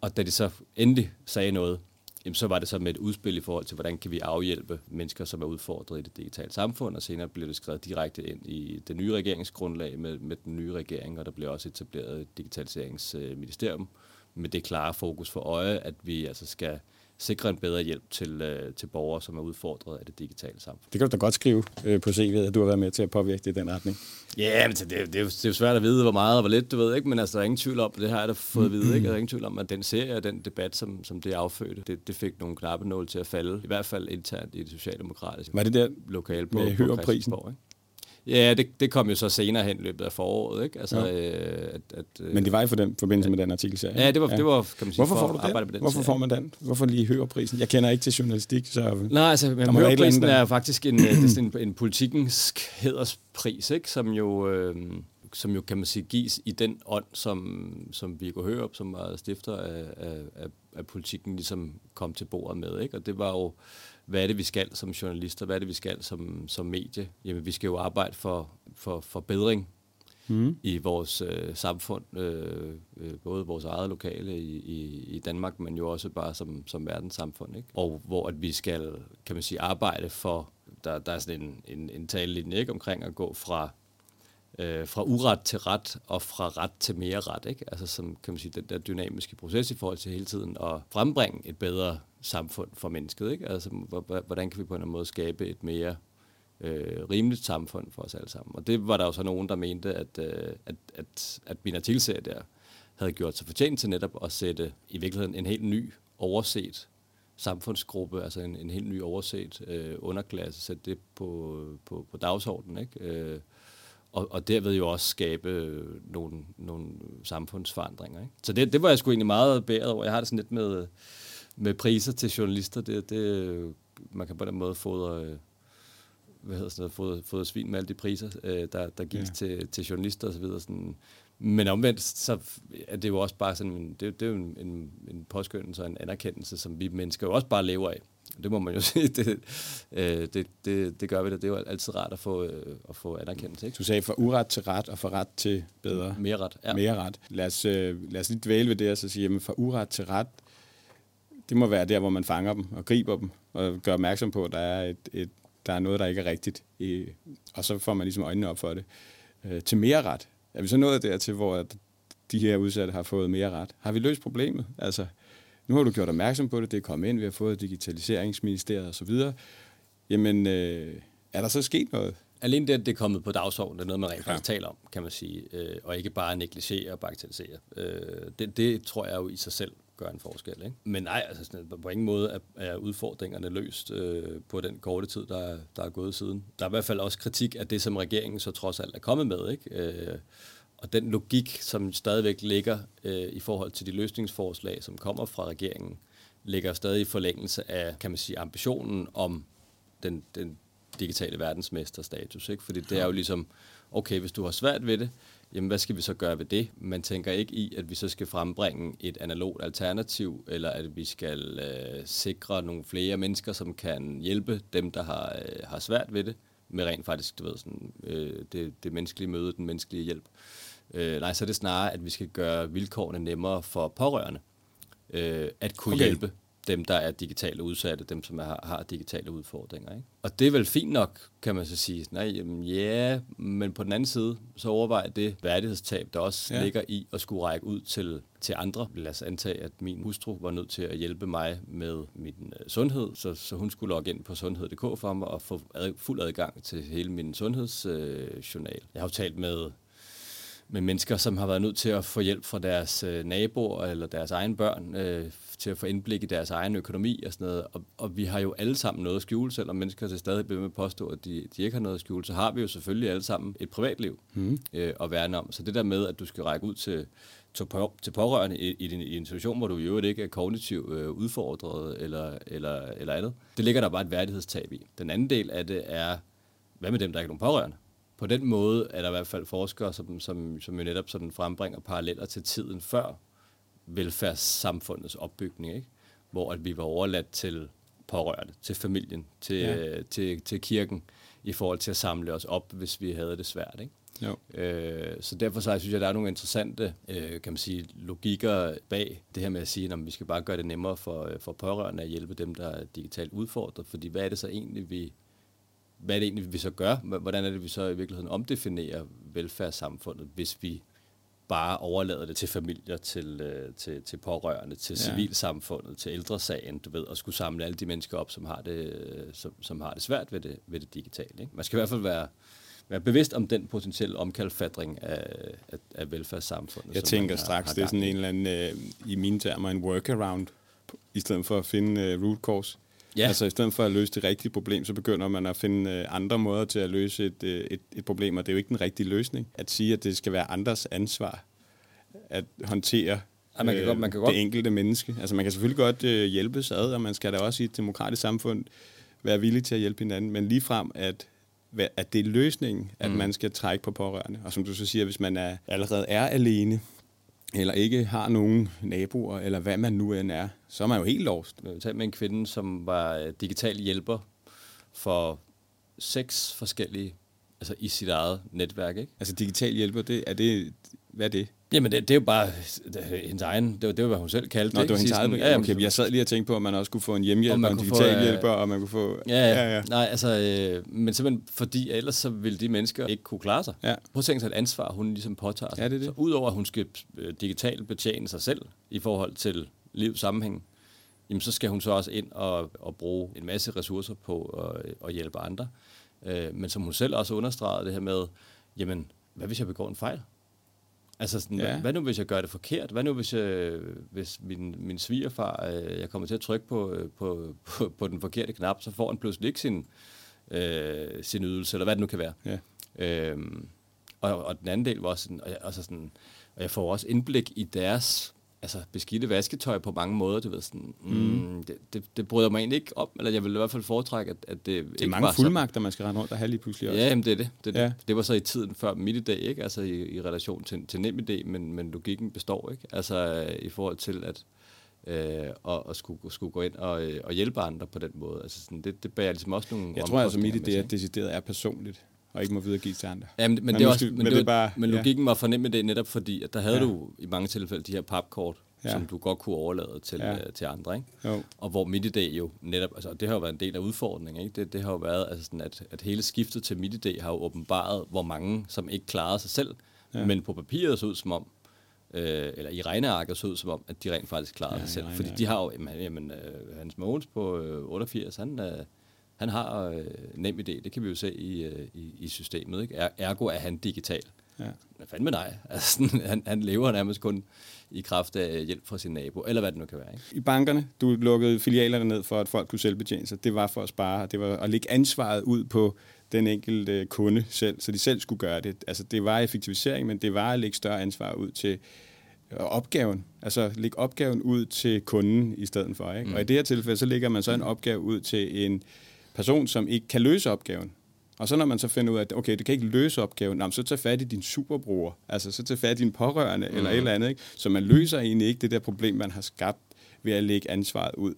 og da de så endelig sagde noget, jamen, så var det så med et udspil i forhold til, hvordan kan vi afhjælpe mennesker, som er udfordret i det digitale samfund, og senere blev det skrevet direkte ind i det nye regeringsgrundlag med, med den nye regering, og der blev også etableret et digitaliseringsministerium med det klare fokus for øje, at vi altså skal sikre en bedre hjælp til, øh, til borgere, som er udfordret af det digitale samfund. Det kan du da godt skrive øh, på CV'et, at du har været med til at påvirke det i den retning. Ja, men det, det, er jo, det er jo svært at vide, hvor meget og hvor lidt, du ved ikke, men altså, der er ingen tvivl om, det har jeg da fået at vide, ikke? Der er ingen tvivl om, at den serie og den debat, som, som det affødte, det, det fik nogle knappenål til at falde, i hvert fald internt i det socialdemokratiske Var det der lokale på, med på? Christiansborg, ikke? Ja, det, det kom jo så senere hen i løbet af foråret, ikke? Altså, Ja. øh, at, at, øh, Men det var i for den forbindelse med den artikel, ja. Ja, det var, det var kan man sige, Hvorfor for får du arbejde den? den Hvorfor får man den? Hvorfor lige Høgerprisen? Jeg kender ikke til journalistik, så... Nej, altså, men der. er faktisk en, øh, det er en, en politikens hæderspris, ikke? Som, jo, øh, som jo, kan man sige, gives i den ånd, som, som Viggo Hørup, som var stifter af, af, af, af politikken, ligesom kom til bordet med. Ikke? Og det var jo, hvad er det, vi skal som journalister? Hvad er det, vi skal som, som medie? Jamen, vi skal jo arbejde for, for, for bedring Mm. i vores øh, samfund, øh, øh, både vores eget lokale i, i, i Danmark, men jo også bare som, som verdenssamfund. Ikke? Og hvor at vi skal, kan man sige, arbejde for, der, der er sådan en, en, en talelinje ikke, omkring at gå fra, øh, fra uret til ret, og fra ret til mere ret. Ikke? Altså som, kan man sige, den der dynamiske proces i forhold til hele tiden at frembringe et bedre samfund for mennesket. Ikke? Altså, hvordan kan vi på en eller anden måde skabe et mere øh, rimeligt samfund for os alle sammen. Og det var der jo så nogen, der mente, at, øh, at, at, at min artikelserie der havde gjort sig fortjent til netop at sætte i virkeligheden en helt ny overset samfundsgruppe, altså en, en helt ny overset øh, underklasse, sætte det på, på, på dagsordenen, ikke? Øh, og, og derved jo også skabe nogle, nogle samfundsforandringer. Ikke? Så det, det var jeg sgu egentlig meget bæret over. Jeg har det sådan lidt med, med priser til journalister. Det, det, man kan på den måde fodre, øh, hvad hedder sådan noget, fodre, fodre svin med alle de priser, øh, der, der gives Ja. ja. til, til journalister osv. Sådan. Men omvendt, så er det jo også bare sådan, en, det, det er jo en, en, en påskyndelse og en anerkendelse, som vi mennesker jo også bare lever af. Det må man jo *laughs* sige, det, øh, det, det, det gør vi da. Det er jo altid rart at få, øh, at få anerkendelse. Ikke? Du sagde fra uret til ret, og fra ret til bedre. Mere ret. Ja. Mere ret. Lad os, øh, lad os lige dvæle ved det, og så sige, jamen fra uret til ret, det må være der, hvor man fanger dem og griber dem, og gør opmærksom på, at der er, et, et, der er noget, der ikke er rigtigt, i, og så får man ligesom øjnene op for det. Øh, til mere ret. Er vi så nået dertil, hvor de her udsatte har fået mere ret? Har vi løst problemet? Altså, nu har du gjort opmærksom på det, det er kommet ind, vi har fået digitaliseringsministeriet osv. Jamen, øh, er der så sket noget? Alene det, at det er kommet på dagsordenen, det er noget, man rent Ja. faktisk taler om, kan man sige, øh, og ikke bare negligere og bagatellisere. Øh, det, det tror jeg jo i sig selv gør en forskel. Ikke? Men nej, altså, sådan, på ingen måde er, er udfordringerne løst øh, på den korte tid, der, er- der er gået siden. Der er i hvert fald også kritik af det, som regeringen så trods alt er kommet med. Ikke? Øh, og den logik, som stadigvæk ligger øh, i forhold til de løsningsforslag, som kommer fra regeringen, ligger stadig i forlængelse af, kan man sige, ambitionen om den, den digitale verdensmesterstatus. Ikke? Fordi det er jo ligesom, okay, hvis du har svært ved det, jamen hvad skal vi så gøre ved det? Man tænker ikke i, at vi så skal frembringe et analogt alternativ, eller at vi skal øh, sikre nogle flere mennesker, som kan hjælpe dem, der har, øh, har svært ved det, med rent faktisk, du ved, sådan, øh, det, det menneskelige møde, den menneskelige hjælp. Øh, nej, så er det snarere, at vi skal gøre vilkårene nemmere for pårørende, øh, at kunne Okay. hjælpe dem, der er digitale udsatte, dem, som er, har digitale udfordringer. Ikke? Og det er vel fint nok, kan man så sige. Nej, jamen, ja, men på den anden side, så overvej det værdighedstab, der også Ja. ja. ligger i at skulle række ud til, til andre. Lad os antage, at min hustru var nødt til at hjælpe mig med min øh, sundhed, så, så hun skulle logge ind på sundhed.dk for mig og få ad, fuld adgang til hele min sundhedsjournal. Øh, journal. jeg har jo talt med med mennesker, som har været nødt til at få hjælp fra deres øh, naboer eller deres egen børn, øh, til at få indblik i deres egen økonomi og sådan noget. Og, og vi har jo alle sammen noget at skjule, selvom mennesker til stadig bliver med at påstå, at de, de ikke har noget at skjule, så har vi jo selvfølgelig alle sammen et privatliv mm. øh, at værne om. Så det der med, at du skal række ud til, til, på, til pårørende i, i, din, i en situation, hvor du i øvrigt ikke er kognitivt øh, udfordret eller, eller, eller andet, det ligger der bare et værdighedstab i. Den anden del af det er, hvad med dem, der ikke er nogen pårørende? På den måde er der i hvert fald forskere, som, som, som jo netop sådan frembringer paralleller til tiden før velfærdssamfundets opbygning, ikke? hvor at vi var overladt til pårørende, til familien, til, Ja. ja. til, til kirken, i forhold til at samle os op, hvis vi havde det svært. Ikke? Jo. Øh, så derfor så, jeg synes jeg, der er nogle interessante øh, kan man sige, logikker bag det her med at sige, at vi skal bare gøre det nemmere for, øh, for pårørende at hjælpe dem, der er digitalt udfordret. Fordi hvad er det så egentlig, vi, hvad er det egentlig, vi så gør? Hvordan er det, vi så i virkeligheden omdefinerer velfærdssamfundet, hvis vi bare overlader det til familier, til, øh, til, til pårørende, til ja. civilsamfundet, til ældresagen, du ved, og skulle samle alle de mennesker op, som har det, som, som har det svært ved det, ved det digitale. Ikke? Man skal i hvert fald være, være bevidst om den potentielle omkalfatring af, af, af velfærdssamfundet. Jeg tænker har, straks, har det er sådan en eller anden, øh, i mine termer, en workaround, i stedet for at finde øh, root cause. Ja. Altså i stedet for at løse det rigtige problem, så begynder man at finde øh, andre måder til at løse et, øh, et, et problem, og det er jo ikke den rigtige løsning. At sige, at det skal være andres ansvar at håndtere ja, man kan øh, godt, man kan godt. det enkelte menneske. Altså man kan selvfølgelig godt øh, hjælpes ad, og man skal da også i et demokratisk samfund være villig til at hjælpe hinanden, men ligefrem at at det er løsningen, at mm. man skal trække på pårørende. Og som du så siger, hvis man er, allerede er alene, eller ikke har nogen naboer, eller hvad man nu end er, så er man jo helt lost. Jeg talte med en kvinde, som var øh, digital hjælper for seks forskellige, altså i sit eget netværk, ikke? Altså digital hjælper, det, er det, hvad er det? Jamen, det, det er jo bare det, hendes egen, det var, det var, hvad hun selv kaldte Nå, det. var hendes eget ja, okay, jeg sad lige og tænkte på, at man også kunne få en hjemmehjælper, og en digital få, hjælper, og man kunne få... Ja, ja, ja. Nej, altså, øh, men simpelthen fordi ellers så ville de mennesker ikke kunne klare sig. Ja. Prøv at tænke sig et ansvar, hun ligesom påtager sig. Ja, det er det. Så udover at hun skal øh, digitalt betjene sig selv i forhold til livs sammenhæng, jamen så skal hun så også ind og, og bruge en masse ressourcer på at, at hjælpe andre. Øh, men som hun selv også understregede det her med, jamen, hvad hvis jeg begår en fejl? Altså, sådan, ja. hvad, hvad nu, hvis jeg gør det forkert? Hvad nu, hvis, jeg, hvis min, min svigerfar, øh, jeg kommer til at trykke på, øh, på, *laughs* på, på den forkerte knap, så får han pludselig ikke sin, øh, sin ydelse, eller hvad det nu kan være. Ja. Øhm, og, og den anden del var også sådan, og jeg, også sådan, og jeg får også indblik i deres altså, beskidte vasketøj på mange måder. Du ved, sådan, mm. Mm, det, det, det bryder mig egentlig ikke om, eller jeg vil i hvert fald foretrække, at, at det Det er mange fuldmagter, man skal rende rundt og have lige pludselig også. Ja, jamen, det er det. Det, ja. det. det var så i tiden før midt i ikke? Altså i, i relation til, til nem idé, men, men logikken består, ikke? Altså i forhold til at øh, og, og skulle, skulle gå ind og, øh, og hjælpe andre på den måde. Altså sådan, det, det bærer ligesom også nogle Jeg tror altså, mit idé er decideret er personligt og ikke må videregive til andre. Ja, men, men, det er også, men, men, det, det bare, men logikken ja. var fornemt det netop fordi, at der havde ja. du i mange tilfælde de her papkort, ja. som du godt kunne overlade til, ja. øh, til andre. Ikke? Jo. Og hvor MitID jo netop, altså det har jo været en del af udfordringen, ikke? Det, det har jo været, altså sådan, at, at hele skiftet til MitID har jo åbenbaret, hvor mange, som ikke klarede sig selv, ja. men på papiret så ud som om, øh, eller i regnearket så ud som om, at de rent faktisk klarede ja, sig selv. Fordi de har jo, jamen, jamen øh, Hans Mogens på øh, 88, han, øh, han har øh, nem idé, det kan vi jo se i, øh, i, i systemet. Ikke? Ergo er han digital. Ja. Med dig? *laughs* Altså, han, han lever nærmest kun i kraft af hjælp fra sin nabo, eller hvad det nu kan være. Ikke? I bankerne, du lukkede filialerne ned for, at folk kunne selvbetjene sig. Det var for at spare, det var at lægge ansvaret ud på den enkelte kunde selv, så de selv skulle gøre det. Altså, det var effektivisering, men det var at lægge større ansvar ud til øh, opgaven. Altså lægge opgaven ud til kunden i stedet for. Ikke? Mm. Og i det her tilfælde, så lægger man så en opgave ud til en person, som ikke kan løse opgaven. Og så når man så finder ud af, at okay, du kan ikke løse opgaven, så tag fat i din superbror, altså så tag fat i din pårørende mm. eller et eller andet. Ikke? Så man løser egentlig ikke det der problem, man har skabt ved at lægge ansvaret ud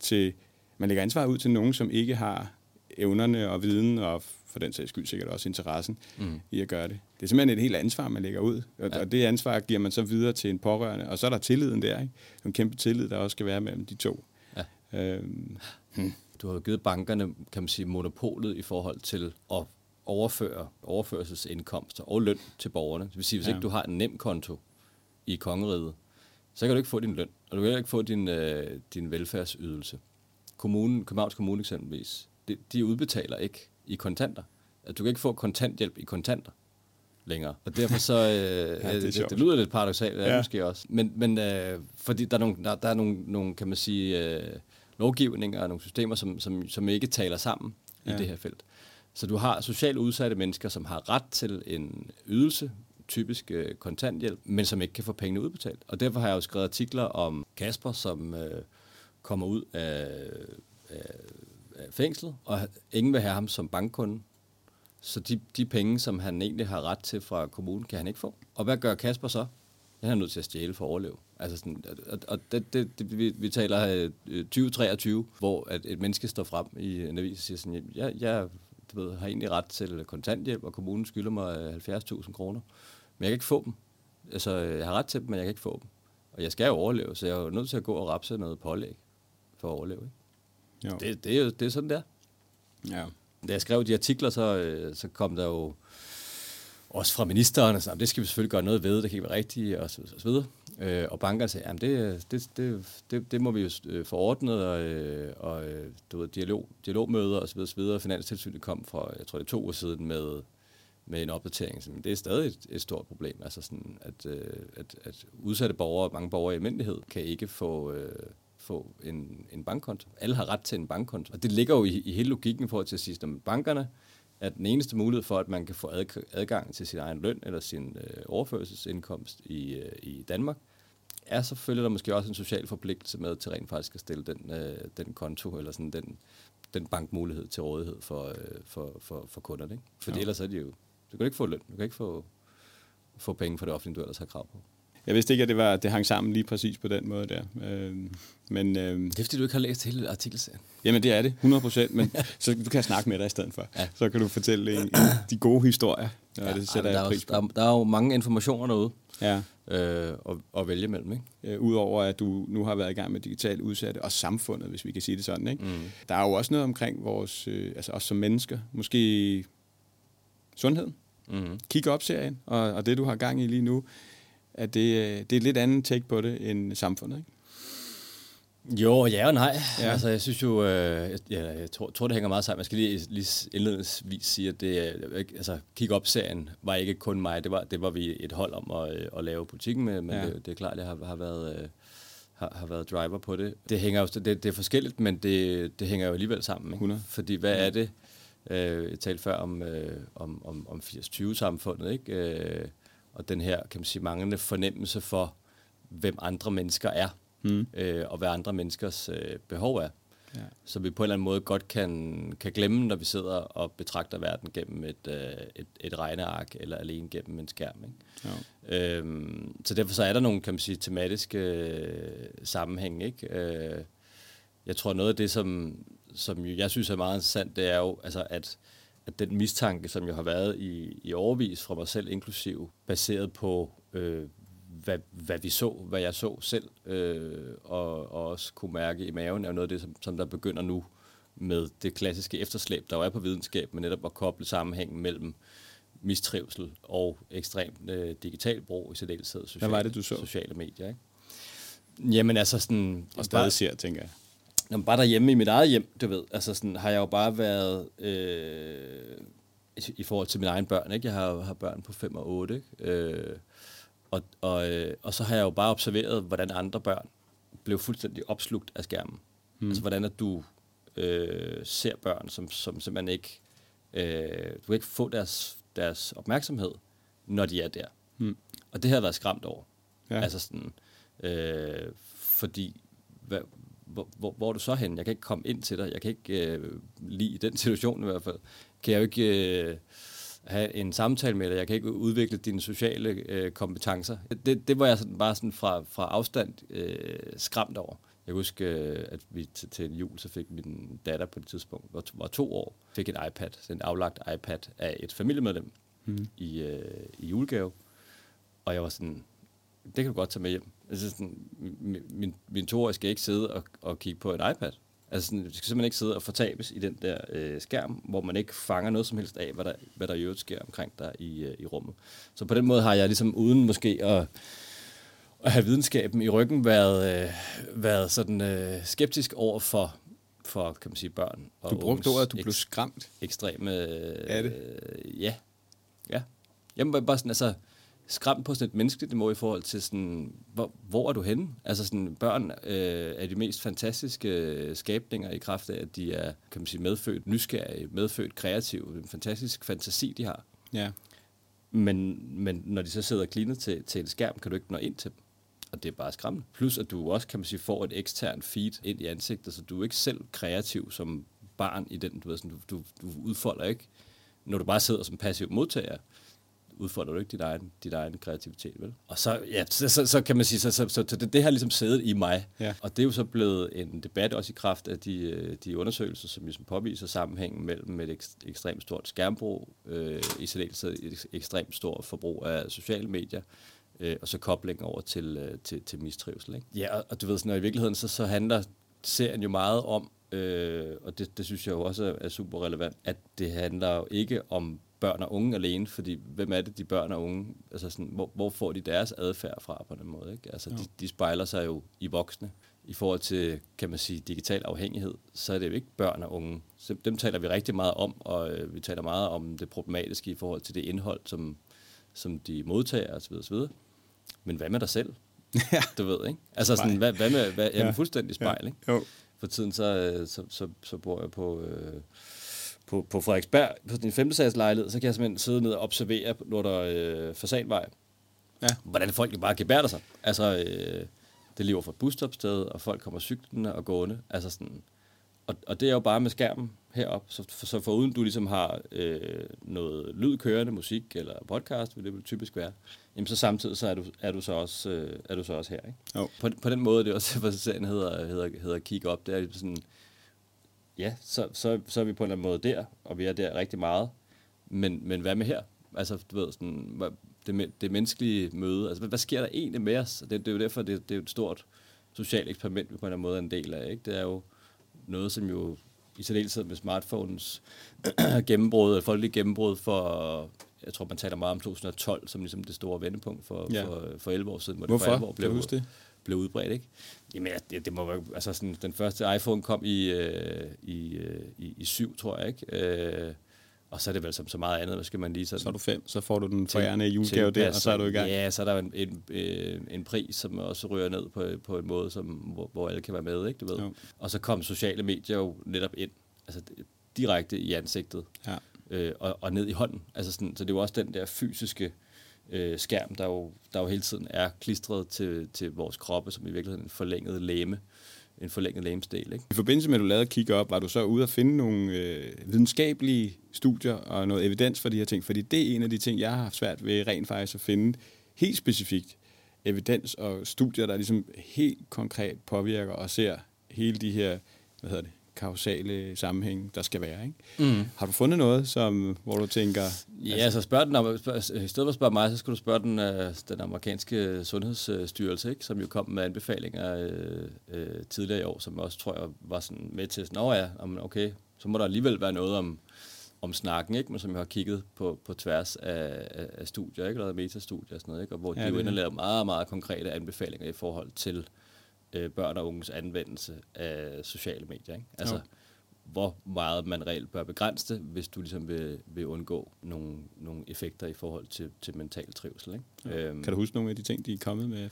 til, man lægger ansvaret ud til nogen, som ikke har evnerne og viden og for den sags skyld sikkert også interessen mm. i at gøre det. Det er simpelthen et helt ansvar, man lægger ud. Og, ja. og det ansvar giver man så videre til en pårørende. Og så er der tilliden der, ikke? En kæmpe tillid, der også skal være mellem de to. Ja. Øhm, hmm du har jo givet bankerne, kan man sige, monopolet i forhold til at overføre overførselsindkomster og løn til borgerne. Det vil sige, hvis ja. ikke du har en nem konto i kongeriget, så kan du ikke få din løn, og du kan ikke få din, øh, din velfærdsydelse. Kommunen, Københavns Kommune eksempelvis, de, de udbetaler ikke i kontanter. At du kan ikke få kontanthjælp i kontanter længere. Og derfor så, *laughs* øh, ja, det, det, det lyder lidt paradoxalt, det er ja. måske også. Men, men øh, fordi der er, nogle, der, der er nogle, nogle, kan man sige, øh, lovgivning og nogle systemer, som, som, som ikke taler sammen ja. i det her felt. Så du har socialt udsatte mennesker, som har ret til en ydelse, typisk øh, kontanthjælp, men som ikke kan få pengene udbetalt. Og derfor har jeg jo skrevet artikler om Kasper, som øh, kommer ud af, af, af fængslet, og ingen vil have ham som bankkunde. Så de, de penge, som han egentlig har ret til fra kommunen, kan han ikke få. Og hvad gør Kasper så? Han er nødt til at stjæle for at overleve. Altså sådan, og, og det, det, det, vi, vi taler 2023, hvor at et menneske står frem i en avis og siger sådan, ja, jeg du ved, har egentlig ret til kontanthjælp, og kommunen skylder mig 70.000 kroner. Men jeg kan ikke få dem. Altså, jeg har ret til dem, men jeg kan ikke få dem. Og jeg skal jo overleve, så jeg er jo nødt til at gå og rapse noget pålæg for at overleve. Ikke? Jo. Det, det, er jo det er sådan der. Ja. Da jeg skrev de artikler, så, øh, så kom der jo også fra ministeren, og sagde, det skal vi selvfølgelig gøre noget ved, det kan ikke være rigtigt, og så, så, så videre. Øh, og bankerne sagde, at det, det, det, det, det må vi jo øh, få ordnet, og, øh, og øh, du ved, dialog, dialogmøder osv. videre. Finanstilsynet kom for, jeg tror det er to år siden, med, med en opdatering. Så det er stadig et, et stort problem, altså sådan, at, at, at udsatte borgere, mange borgere i almindelighed, kan ikke få, få en, en bankkonto. Alle har ret til en bankkonto. Og det ligger jo i, i hele logikken for til at sige, at bankerne er den eneste mulighed for, at man kan få adgang til sin egen løn eller sin øh, overførselsindkomst i, øh, i Danmark, er selvfølgelig der måske også en social forpligtelse med til rent faktisk at stille den, øh, den konto eller sådan den, den bankmulighed til rådighed for, øh, for, for, for kunderne. Ikke? For ja. ellers er de jo... Du kan ikke få løn, du kan ikke få, få penge for det offentlige, du ellers har krav på. Jeg vidste ikke, at det, var, det hang sammen lige præcis på den måde der. Øh, men, øh, det er, fordi du ikke har læst hele artikelserien. Jamen, det er det, 100 procent. Men *laughs* så du kan snakke med dig i stedet for. Ja. Så kan du fortælle en, en, de gode historier. Ja, det sætter der, jeg pris på. Der, der er jo mange informationer derude. Ja. Øh, og, og vælge mellem, ikke? Øh, Udover at du nu har været i gang med digitalt udsatte og samfundet, hvis vi kan sige det sådan, ikke? Mm. Der er jo også noget omkring vores, øh, altså os som mennesker, måske sundhed. Mm. Kig op serien, og, og det du har gang i lige nu, at det, øh, det er et lidt andet take på det end samfundet, ikke? Jo, ja og nej. Ja. Altså, jeg synes jo, øh, ja, jeg tror, tror, det hænger meget sammen. Jeg skal lige, lige indledningsvis sige, at det, altså, Kig Up-serien var ikke kun mig. Det var, det var vi et hold om at, øh, at lave politikken med, men ja. det, det er klart, at jeg har, har været... Øh, har, har været driver på det. Det hænger jo, det, det er forskelligt, men det, det hænger jo alligevel sammen. Ikke? 100. Fordi hvad er det? Øh, jeg talte før om, øh, om, om, om 80-20-samfundet, ikke? Øh, og den her, kan man sige, manglende fornemmelse for, hvem andre mennesker er, mm. øh, og hvad andre menneskers øh, behov er. Ja. Så vi på en eller anden måde godt kan, kan glemme, når vi sidder og betragter verden gennem et, øh, et, et regneark, eller alene gennem en skærm. Ikke? Ja. Øhm, så derfor så er der nogle, kan man sige, tematiske øh, sammenhæng. Ikke? Øh, jeg tror noget af det, som, som jeg synes er meget interessant, det er jo, altså, at at den mistanke, som jo har været i, i overvis fra mig selv inklusiv, baseret på, øh, hvad, hvad vi så, hvad jeg så selv, øh, og, og også kunne mærke i maven, er noget af det, som, som der begynder nu med det klassiske efterslæb, der jo er på videnskab, men netop at koble sammenhængen mellem mistrivsel og ekstrem øh, digital brug, i særdeleshed sociale, hvad var det, du så? sociale medier. Ikke? Jamen altså sådan... Og stadig ser, tænker jeg. Når bare derhjemme i mit eget hjem, du ved, altså sådan, har jeg jo bare været øh, i, i forhold til mine egne børn, ikke? Jeg har, har børn på 5 og 8, ikke? Øh, og, og, øh, og så har jeg jo bare observeret, hvordan andre børn blev fuldstændig opslugt af skærmen. Mm. Altså hvordan at du øh, ser børn, som, som simpelthen ikke... Øh, du kan ikke få deres, deres opmærksomhed, når de er der. Mm. Og det har jeg været skræmt over. Ja. Altså sådan... Øh, fordi... Hvad, hvor, hvor, hvor er du så hen? Jeg kan ikke komme ind til dig. Jeg kan ikke øh, lide den *laughs* situation i hvert fald. Kan jeg jo ikke øh, have en samtale med dig. Jeg kan ikke udvikle dine sociale øh, kompetencer. Det, det var jeg sådan, bare sådan fra, fra afstand øh, skræmt over. Jeg kan huske, øh, at vi til, til jul, så fik min datter på det tidspunkt, hvor var to år, fik en iPad, en aflagt iPad af et familiemedlem mm. i, øh, i julegave. Og jeg var sådan, det kan du godt tage med hjem. Altså sådan, min, min, toårige skal ikke sidde og, og kigge på en iPad. Altså sådan, du skal simpelthen ikke sidde og fortabes i den der øh, skærm, hvor man ikke fanger noget som helst af, hvad der, hvad der i øvrigt sker omkring dig i, øh, i rummet. Så på den måde har jeg ligesom uden måske at, at have videnskaben i ryggen været, øh, været sådan øh, skeptisk over for, for kan man sige, børn. Og du brugte ordet, at du blev skræmt. Ekstreme... Øh, er det? Øh, ja. Ja. Jamen bare sådan, altså skræmt på sådan et menneskeligt niveau i forhold til sådan, hvor, hvor er du henne? Altså sådan, børn øh, er de mest fantastiske øh, skabninger i kraft af, at de er, kan man sige, medfødt nysgerrige, medfødt kreative, en fantastisk fantasi, de har. Ja. Men, men når de så sidder klinet til, til en skærm, kan du ikke nå ind til dem. Og det er bare skræmmende. Plus at du også, kan man sige, får et ekstern feed ind i ansigtet, så du er ikke selv kreativ som barn i den, du ved, sådan, du, du, du udfolder ikke, når du bare sidder som passiv modtager, udfordrer du ikke din egen, din egen kreativitet, vel? Og så, ja, så, så, så kan man sige, så, så, så, så det, det har ligesom siddet i mig. Ja. Og det er jo så blevet en debat også i kraft af de, øh, de undersøgelser, som ligesom påviser sammenhængen mellem et ekst, ekstremt stort skærmbrug, øh, i særdeleshed et ekstremt stort forbrug af sociale medier, øh, og så koblingen over til, øh, til, til mistrivsel. Ikke? Ja, og, og du ved, sådan, og i virkeligheden så, så handler serien jo meget om, øh, og det, det synes jeg jo også er, er super relevant, at det handler jo ikke om børn og unge alene, fordi hvem er det, de børn og unge, altså sådan, hvor, hvor får de deres adfærd fra på den måde? Ikke? Altså, de, de spejler sig jo i voksne. I forhold til, kan man sige, digital afhængighed, så er det jo ikke børn og unge. Så dem taler vi rigtig meget om, og øh, vi taler meget om det problematiske i forhold til det indhold, som, som de modtager osv. osv. Men hvad med dig selv? Ja. Du ved, ikke? Altså sådan, hvad, hvad med, hvad, jamen, Ja. fuldstændig spejl, ikke? Jo. For tiden så, øh, så, så, så bor jeg på, øh, på, på Frederiksberg, på din femte lejlighed, så kan jeg simpelthen sidde ned og observere, når der er øh, Fasanvej, Ja. hvordan folk bare gebærder sig. Altså, øh, det lever fra et busstopsted, og folk kommer cyklende og gående. Altså sådan, og, og det er jo bare med skærmen herop, så, for, så foruden du ligesom har øh, noget lyd kørende, musik eller podcast, vil det vil typisk være, jamen så samtidig så er du, er du, så, også, øh, er du så også her. Ikke? Jo. På, på den måde, det er også, *laughs* hvad serien hedder, hedder, hedder Kig op, det er sådan, ja, så, så, så er vi på en eller anden måde der, og vi er der rigtig meget. Men, men hvad med her? Altså, du ved, sådan, det, det menneskelige møde, altså, hvad, hvad sker der egentlig med os? Det, det er jo derfor, det, det er et stort socialt eksperiment, vi på en eller anden måde er en del af. Ikke? Det er jo noget, som jo i særdeleshed med smartphones *clears throat* gennembrud, eller gennembrud for, jeg tror, man taler meget om 2012, som ligesom det store vendepunkt for, Ja. for, for 11 år siden, hvor Hvorfor? det for alvor Kan du huske det? blev udbredt, ikke? Jamen, ja, det, det må være, altså sådan, den første iPhone kom i, øh, i, øh, i, i syv, tror jeg, ikke? Øh, og så er det vel som så meget andet, hvad skal man lige sådan... Så er du fem, så får du den forærende julegave der, og så er du i gang. Ja, så er der en, en, øh, en pris, som også rører ned på, på en måde, som, hvor, hvor alle kan være med, ikke? Du ved. Jo. Og så kom sociale medier jo netop ind, altså direkte i ansigtet Ja øh, og, og ned i hånden. Altså sådan, så det er jo også den der fysiske øh, skærm, der jo, der jo hele tiden er klistret til, til vores kroppe, som i virkeligheden en forlænget læme, en forlænget lægemsdel. Ikke? I forbindelse med, at du lavede kigge Op, var du så ude at finde nogle øh, videnskabelige studier og noget evidens for de her ting? Fordi det er en af de ting, jeg har haft svært ved rent faktisk at finde helt specifikt evidens og studier, der ligesom helt konkret påvirker og ser hele de her, hvad hedder det, kausale sammenhæng, der skal være. Ikke? Mm. Har du fundet noget, som, hvor du tænker, Ja, altså spørg den, i stedet for at spørge mig, så skulle du spørge den, øh, den amerikanske sundhedsstyrelse, ikke, som jo kom med anbefalinger øh, øh, tidligere i år, som også tror jeg var sådan med til sådan, ja, om, okay, så må der alligevel være noget om, om snakken, ikke? men som jeg har kigget på, på tværs af, af, af studier, ikke? eller metastudier og sådan noget, ikke? og hvor Ja, de jo ender lavet meget, meget konkrete anbefalinger i forhold til øh, børn og unges anvendelse af sociale medier. Ikke? Altså, Jo. hvor meget man reelt bør begrænse det, hvis du ligesom vil, vil undgå nogle, nogle effekter i forhold til, til mental trivsel. Ikke? Øhm, kan du huske nogle af de ting, de er kommet med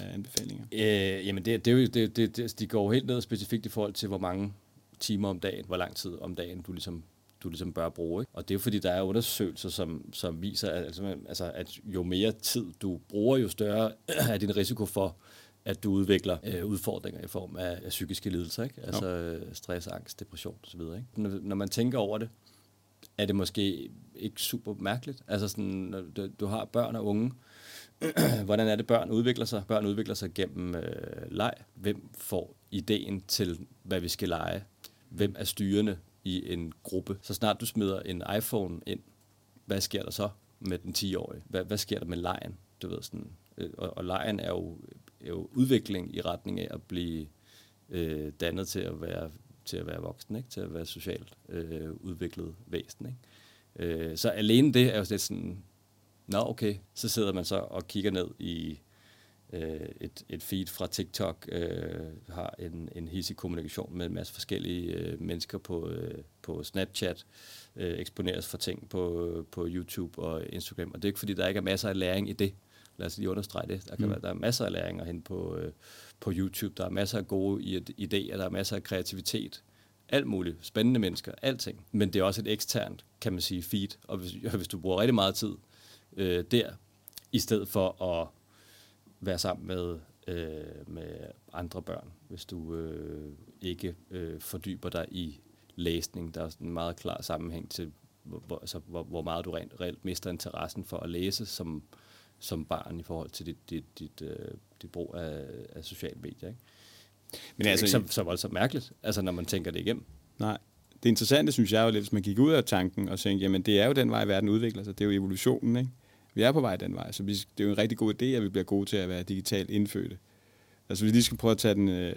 af anbefalinger? Øh, jamen, det, det, er jo, det, det, det, de går jo helt ned specifikt i forhold til, hvor mange timer om dagen, hvor lang tid om dagen du ligesom, du ligesom bør bruge. Ikke? Og det er jo fordi, der er undersøgelser, som, som viser, at, altså, altså, at jo mere tid du bruger, jo større *clears throat* er din risiko for, at du udvikler øh, udfordringer i form af, af psykiske lidelser. Ikke? Altså øh, stress, angst, depression osv. Ikke? Når, når man tænker over det, er det måske ikke super mærkeligt. Altså sådan, når du, du har børn og unge, *clears throat* hvordan er det, børn udvikler sig? Børn udvikler sig gennem øh, leg. Hvem får ideen til, hvad vi skal lege? Hvem er styrende i en gruppe? Så snart du smider en iPhone ind, hvad sker der så med den 10-årige? Hvad, hvad sker der med lejen? Du ved, sådan, øh, og, og lejen er jo, jo udvikling i retning af at blive øh, dannet til at være til at være voksen, ikke? til at være socialt øh, udviklet væsen. Ikke? Øh, så alene det er jo lidt sådan, nå okay, så sidder man så og kigger ned i øh, et, et feed fra TikTok, øh, har en, en hissig kommunikation med en masse forskellige øh, mennesker på, øh, på Snapchat, øh, eksponeres for ting på, på YouTube og Instagram. Og det er ikke fordi, der ikke er masser af læring i det. Lad os lige understrege det. Der, kan Mm. være, der er masser af læring at hente på, øh, på YouTube. Der er masser af gode idéer, der er masser af kreativitet. Alt muligt. Spændende mennesker. Alting. Men det er også et eksternt, kan man sige, feed. Og hvis, *laughs* hvis du bruger rigtig meget tid øh, der, i stedet for at være sammen med, øh, med andre børn, hvis du øh, ikke øh, fordyber dig i læsning. Der er en meget klar sammenhæng til, hvor, altså, hvor, hvor meget du rent reelt mister interessen for at læse som, som barn i forhold til dit, dit, dit, øh, dit brug af, af sociale medier. Ikke? Men det er altså, ikke så, så voldsomt mærkeligt, altså, når man tænker det igennem. Nej. Det interessante, synes jeg jo lidt, hvis man gik ud af tanken og tænkte, jamen det er jo den vej, verden udvikler sig. Det er jo evolutionen, ikke? Vi er på vej den vej, så det er jo en rigtig god idé, at vi bliver gode til at være digitalt indfødte. Altså hvis vi lige skal prøve at tage den... Øh,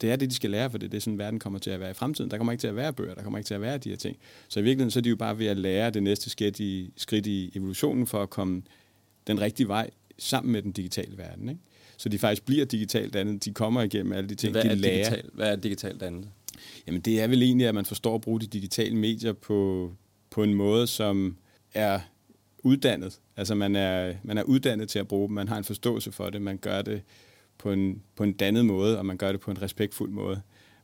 det er det, de skal lære, for det, det er sådan, verden kommer til at være i fremtiden. Der kommer ikke til at være bøger, der kommer ikke til at være de her ting. Så i virkeligheden så er de jo bare ved at lære det næste skridt i, skridt i evolutionen for at komme den rigtige vej sammen med den digitale verden. Ikke? Så de faktisk bliver digitalt dannet. De kommer igennem alle de ting, Hvad de er lærer. Digital, hvad er digitalt dannelse? Jamen det er vel egentlig, at man forstår at bruge de digitale medier på, på en måde, som er uddannet. Altså man er, man er uddannet til at bruge dem, man har en forståelse for det, man gør det på en, på en dannet måde, og man gør det på en respektfuld måde.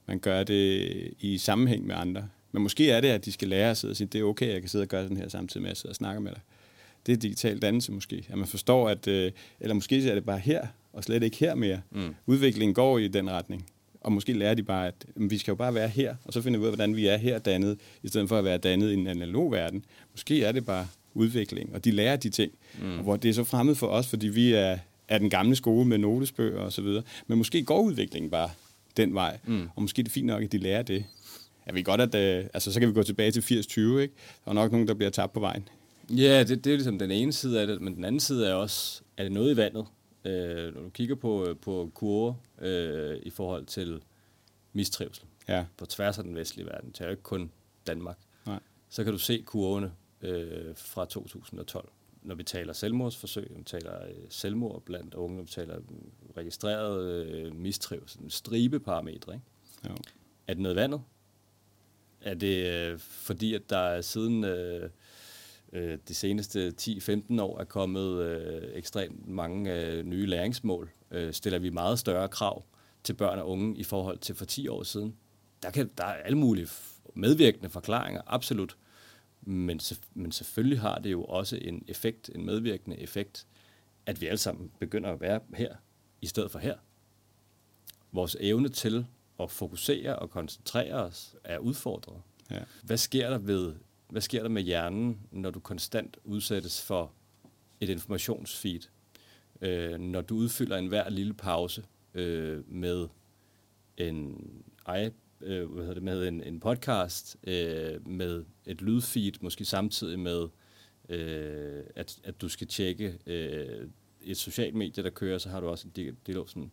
Man gør det i sammenhæng med andre. Men måske er det, at de skal lære at sidde og sige, det er okay, jeg kan sidde og gøre sådan her samtidig med, at jeg sidder og snakker med dig. Det er digital dannelse måske. At man forstår, at, øh, eller måske er det bare her, og slet ikke her mere. Mm. Udviklingen går i den retning. Og måske lærer de bare, at vi skal jo bare være her, og så finder vi ud af, hvordan vi er her dannet, i stedet for at være dannet i en analog verden. Måske er det bare udvikling, og de lærer de ting. Mm. Og hvor det er så fremmed for os, fordi vi er, er den gamle skole med notesbøger og så videre. Men måske går udviklingen bare den vej, mm. og måske er det fint nok, at de lærer det. Jeg ved godt, at øh, altså, så kan vi gå tilbage til 80-20, ikke? Der er nok nogen, der bliver tabt på vejen. Ja, det, det er ligesom den ene side af det, men den anden side er også, er det noget i vandet? Øh, når du kigger på, på kurver øh, i forhold til mistrivsel ja. på tværs af den vestlige verden, det er jo ikke kun Danmark, Nej. så kan du se kurvene øh, fra 2012. Når vi taler selvmordsforsøg, når vi taler øh, selvmord blandt unge, når vi taler registreret øh, mistrivsel, en stribe parametre. Ikke? Jo. Er det noget vandet? Er det øh, fordi, at der er siden øh, øh, de seneste 10-15 år er kommet øh, ekstremt mange øh, nye læringsmål? Øh, stiller vi meget større krav til børn og unge i forhold til for 10 år siden? Der, kan, der er alle mulige medvirkende forklaringer, absolut. Men, men selvfølgelig har det jo også en effekt, en medvirkende effekt, at vi alle sammen begynder at være her, i stedet for her. Vores evne til at fokusere og koncentrere os er udfordret. Ja. Hvad sker der ved, hvad sker der med hjernen, når du konstant udsættes for et informationsfeed? Øh, når du udfylder enhver lille pause øh, med en i, øh, hvad hedder det, med en, en podcast, øh, med et lydfeed, måske samtidig med, øh, at, at du skal tjekke øh, et socialt medie, der kører, så har du også en dialog sådan,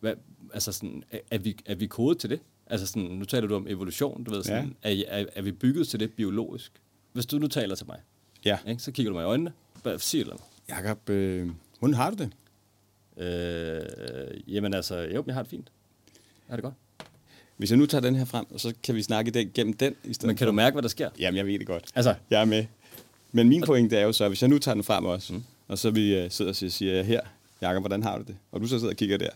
hvad, altså sådan, er, er, vi, er vi kodet til det? Altså sådan, nu taler du om evolution, du ved sådan, ja. er, er, er vi bygget til det biologisk? Hvis du nu taler til mig, ja. ikke, så kigger du mig i øjnene, hvad siger du? Jakob, øh, hvordan har du det? Øh, jamen altså, jo, jeg har det fint. Jeg har det godt. Hvis jeg nu tager den her frem, så kan vi snakke den, gennem den i stedet Men kan for. du mærke, hvad der sker? Jamen, jeg ved det godt. Altså, Jeg er med. Men min pointe er jo så, at hvis jeg nu tager den frem også, mm. og så vi uh, sidder og siger, siger her, Jakob, hvordan har du det? Og du så sidder og kigger der.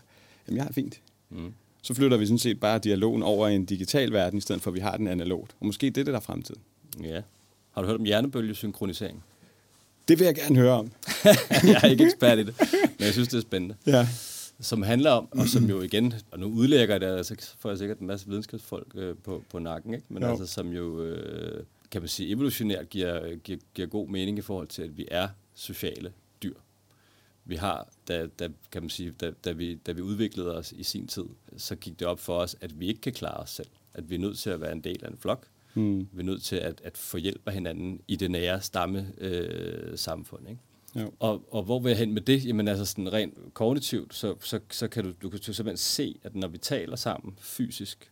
Jamen, jeg har det fint. Mm. Så flytter vi sådan set bare dialogen over i en digital verden, i stedet for at vi har den analogt. Og måske det er det, der er fremtiden. ja. Har du hørt om hjernebølgesynkronisering? Det vil jeg gerne høre om. *laughs* jeg er ikke ekspert i det, men jeg synes, det er spændende. Ja. Som handler om, og som jo igen, og nu udlægger det, så får jeg sikkert en masse videnskabsfolk øh, på, på nakken, ikke? men Jo. altså som jo, øh, kan man sige, evolutionært giver, giver, giver god mening i forhold til, at vi er sociale. Vi har, da, da, kan man sige, da, da, vi, da vi udviklede os i sin tid, så gik det op for os, at vi ikke kan klare os selv. At vi er nødt til at være en del af en flok. Mm. Vi er nødt til at, at få hjælp af hinanden i det nære stamme øh, samfund. Ikke? Jo. Og, og hvor vil jeg hen med det? Jamen altså sådan rent kognitivt, så, så, så kan du, du kan simpelthen se, at når vi taler sammen fysisk,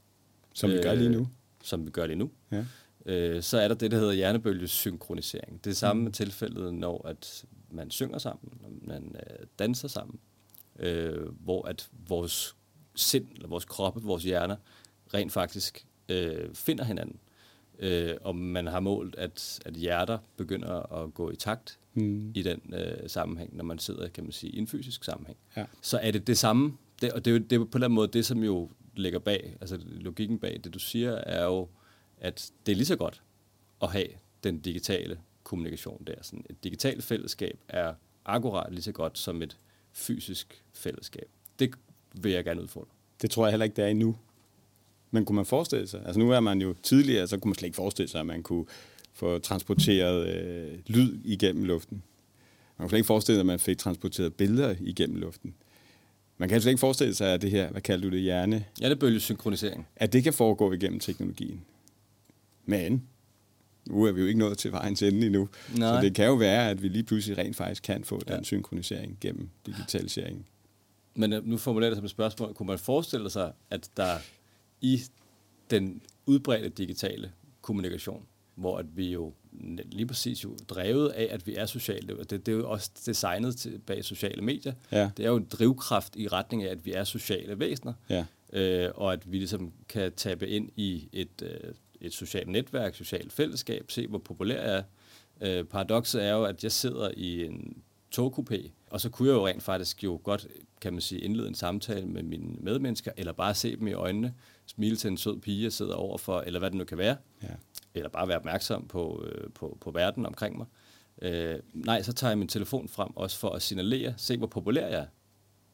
Som vi gør lige nu. som vi gør lige nu, Ja. øh, så er der det, der hedder hjernebølgesynkronisering. Det er samme med tilfældet, når at man synger sammen, man øh, danser sammen, øh, hvor at vores sind, eller vores kroppe, vores hjerner, rent faktisk øh, finder hinanden. Øh, og man har målt, at, at hjerter begynder at gå i takt Mm. i den øh, sammenhæng, når man sidder, kan man sige, i en fysisk sammenhæng. Ja. Så er det det samme, det, og det er, jo, det er på en eller anden måde det, som jo ligger bag, altså logikken bag det, du siger, er jo, at det er lige så godt at have den digitale kommunikation der. Sådan et digitalt fællesskab er akkurat lige så godt som et fysisk fællesskab. Det vil jeg gerne udfordre. Det tror jeg heller ikke, det er endnu. Men kunne man forestille sig? Altså nu er man jo tidligere, så kunne man slet ikke forestille sig, at man kunne få transporteret øh, lyd igennem luften. Man kan slet ikke forestille sig, at man fik transporteret billeder igennem luften. Man kan slet ikke forestille sig, at det her, hvad kalder du det, hjerne? Hjernebølgesynkronisering. At det kan foregå igennem teknologien. Men nu er vi jo ikke nået til vejens ende endnu. Nej. Så det kan jo være, at vi lige pludselig rent faktisk kan få ja. den synkronisering gennem digitaliseringen. Men øh, nu formulerer det som et spørgsmål. Kunne man forestille sig, at der i den udbredte digitale kommunikation, hvor at vi jo lige præcis jo drevet af, at vi er sociale. Det, det er jo også designet til, bag sociale medier. Ja. Det er jo en drivkraft i retning af, at vi er sociale væsener, ja. øh, og at vi ligesom kan tabe ind i et, øh, et socialt netværk, socialt fællesskab, se hvor populær jeg er. Øh, paradokset er jo, at jeg sidder i en togkupé, og så kunne jeg jo rent faktisk jo godt, kan man sige, indlede en samtale med mine medmennesker, eller bare se dem i øjnene, smile til en sød pige, jeg sidder overfor, eller hvad det nu kan være. Ja. Eller bare være opmærksom på, øh, på, på verden omkring mig. Øh, nej, så tager jeg min telefon frem også for at signalere, se hvor populær jeg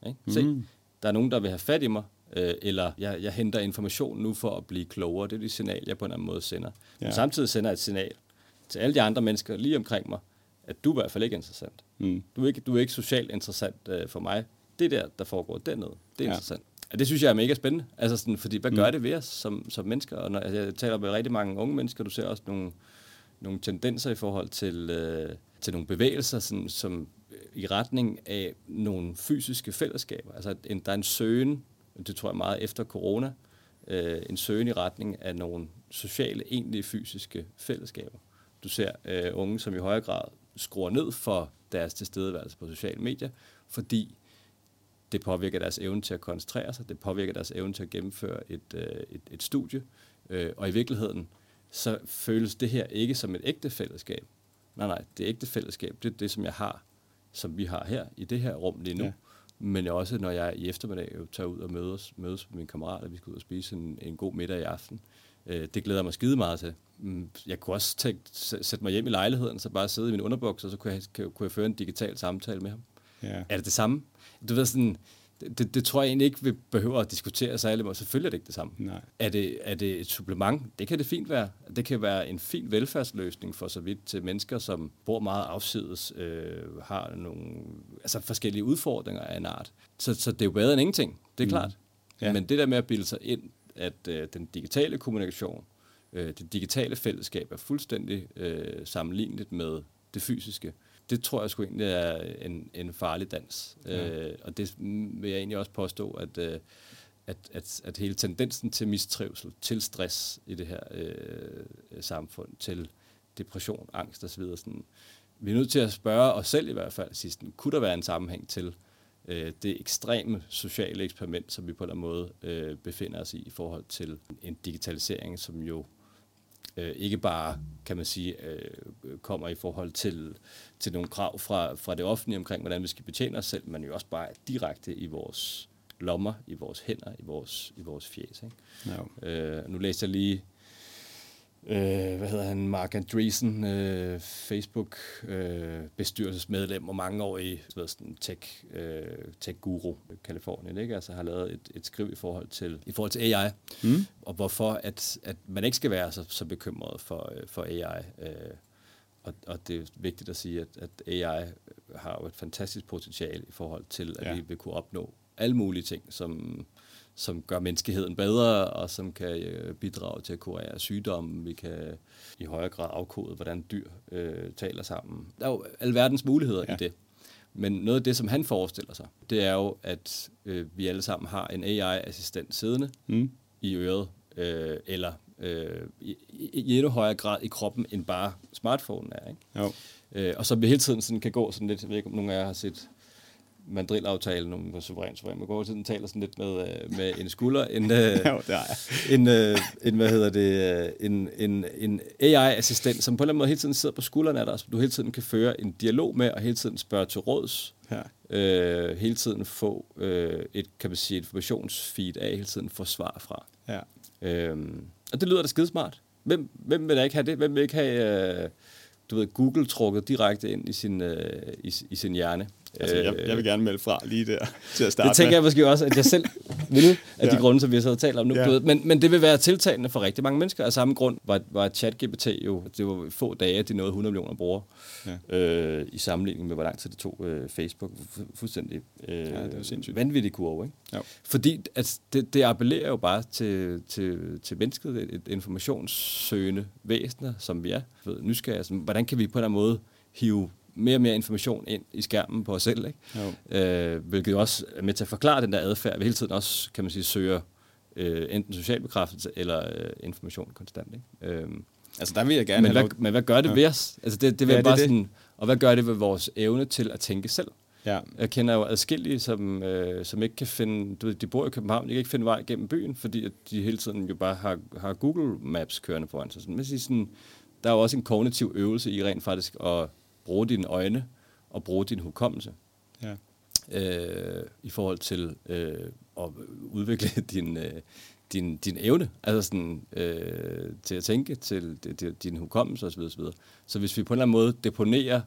er. Ikke? Se, mm. der er nogen, der vil have fat i mig, øh, eller jeg, jeg henter information nu for at blive klogere. Det er det signal, jeg på en eller anden måde sender. Ja. Men samtidig sender jeg et signal til alle de andre mennesker lige omkring mig, at du er i hvert fald ikke interessant. Mm. Du, er ikke, du er ikke socialt interessant øh, for mig. Det der, der foregår dernede, det er ja. interessant. Og det synes jeg er mega spændende, altså sådan, fordi hvad mm. gør det ved os som, som mennesker? Og når, altså, jeg taler med rigtig mange unge mennesker, du ser også nogle, nogle tendenser i forhold til, øh, til nogle bevægelser, sådan, som i retning af nogle fysiske fællesskaber. Altså en, der er en søgen, det tror jeg meget efter corona, øh, en søgen i retning af nogle sociale, egentlige fysiske fællesskaber. Du ser øh, unge, som i højere grad skruer ned for deres tilstedeværelse på sociale medier, fordi det påvirker deres evne til at koncentrere sig, det påvirker deres evne til at gennemføre et, øh, et, et studie, øh, og i virkeligheden, så føles det her ikke som et ægte fællesskab. Nej, nej, det ægte fællesskab, det er det, som jeg har, som vi har her, i det her rum lige nu. Ja. Men også, når jeg i eftermiddag jo tager ud og mødes, mødes med mine kammerater, vi skal ud og spise en, en god middag i aften. Øh, det glæder mig skide meget til. Mm, jeg kunne også tænke, sætte mig hjem i lejligheden, så bare sidde i min underbuks, og så kunne jeg, kunne jeg føre en digital samtale med ham. Ja. Er det det samme? Du ved sådan, det, det tror jeg egentlig ikke, vi behøver at diskutere særlig meget. Selvfølgelig er det ikke det samme. Nej. Er, det, er det et supplement? Det kan det fint være. Det kan være en fin velfærdsløsning for så vidt til mennesker, som bor meget afsides, øh, har nogle altså forskellige udfordringer af en art. Så, så det er jo bedre end ingenting, det er mm. klart. Ja. Men det der med at bilde sig ind, at øh, den digitale kommunikation, øh, det digitale fællesskab er fuldstændig øh, sammenlignet med det fysiske, det tror jeg sgu egentlig er en, en farlig dans. Ja. Øh, og det vil jeg egentlig også påstå, at, øh, at, at, at hele tendensen til mistrivsel, til stress i det her øh, samfund, til depression, angst osv., sådan, vi er nødt til at spørge os selv i hvert fald, sidst, kunne der være en sammenhæng til øh, det ekstreme sociale eksperiment, som vi på en eller anden måde øh, befinder os i, i forhold til en digitalisering, som jo øh, ikke bare, kan man sige, øh, kommer i forhold til, til nogle krav fra, fra det offentlige omkring, hvordan vi skal betjene os selv, men jo også bare direkte i vores lommer, i vores hænder, i vores, i vores fjes. Ikke? Ja. Øh, nu læste jeg lige øh, hvad hedder han, Mark Andreessen, øh, Facebook øh, bestyrelsesmedlem og mange år i sådan tech, øh, tech guru i Kalifornien, ikke? Altså har lavet et, et skriv i forhold til i forhold til AI mm. og hvorfor at, at man ikke skal være så, så bekymret for øh, for AI. Øh, og, og det er vigtigt at sige, at, at AI har jo et fantastisk potentiale i forhold til, at ja. vi vil kunne opnå alle mulige ting, som som gør menneskeheden bedre, og som kan øh, bidrage til at kurere sygdomme. Vi kan i højere grad afkode, hvordan dyr øh, taler sammen. Der er jo alverdens muligheder ja. i det. Men noget af det, som han forestiller sig, det er jo, at øh, vi alle sammen har en AI-assistent siddende mm. i øret, øh, eller øh, i, i endnu højere grad i kroppen, end bare smartphone er. Ikke? Jo. Øh, og så vi hele tiden sådan kan gå sådan lidt, jeg ved ikke, om nogen af jer har set mandrilaftale, nogle var suverænt suverænt. Man går til den taler sådan lidt med, øh, med en skulder, en, øh, *laughs* jo, en, øh, en, hvad hedder det, øh, en, en, en AI-assistent, som på en eller anden måde hele tiden sidder på skuldrene af dig, så du hele tiden kan føre en dialog med, og hele tiden spørge til råds, ja. øh, hele tiden få øh, et, kan man sige, informationsfeed af, hele tiden få svar fra. Ja. Øhm, og det lyder da skidesmart. Hvem, hvem vil da ikke have det? Hvem vil ikke have, øh, du ved, Google trukket direkte ind i sin, øh, i, i sin hjerne? Altså, jeg, jeg vil gerne melde fra lige der til at starte Det tænker med. jeg måske også, at jeg selv vil, af de Ja. grunde, som vi har siddet og talt om nu. Ja. Ja. Men, men det vil være tiltalende for rigtig mange mennesker. Af samme grund var, var ChatGPT jo, det var få dage, at de nåede 100 millioner brugere. Ja. Øh, I sammenligning med, hvor lang tid det tog øh, Facebook. Fu- fuldstændig øh, Ja, det var sindssygt. vanvittig kurve. Ikke? Jo. Fordi at det, det appellerer jo bare til, til, til mennesket, et, et informationssøgende væsener, som vi er, ved, nysgerrige. Altså, hvordan kan vi på en eller anden måde hive mere og mere information ind i skærmen på os selv, ikke? Jo. Øh, hvilket også er med til at forklare den der adfærd, vi hele tiden også, kan man sige, søger øh, enten social bekræftelse eller øh, information konstant. Ikke? Øh, Altså, der vil jeg gerne men, hvad, lov... men hvad gør det Ja. ved os? Altså det, det vil Ja, det bare det. sådan, og hvad gør det ved vores evne til at tænke selv? Ja. Jeg kender jo adskillige, som, øh, som ikke kan finde, du ved, de bor i København, de kan ikke finde vej gennem byen, fordi at de hele tiden jo bare har, har Google Maps kørende foran sig. Sådan, siger sådan, der er jo også en kognitiv øvelse i rent faktisk at bruge dine øjne og bruge din hukommelse ja. øh, i forhold til øh, at udvikle *laughs* din, øh, din, din evne, altså sådan, øh, til at tænke, til, til, din hukommelse osv. osv. Så hvis vi på en eller anden måde deponerer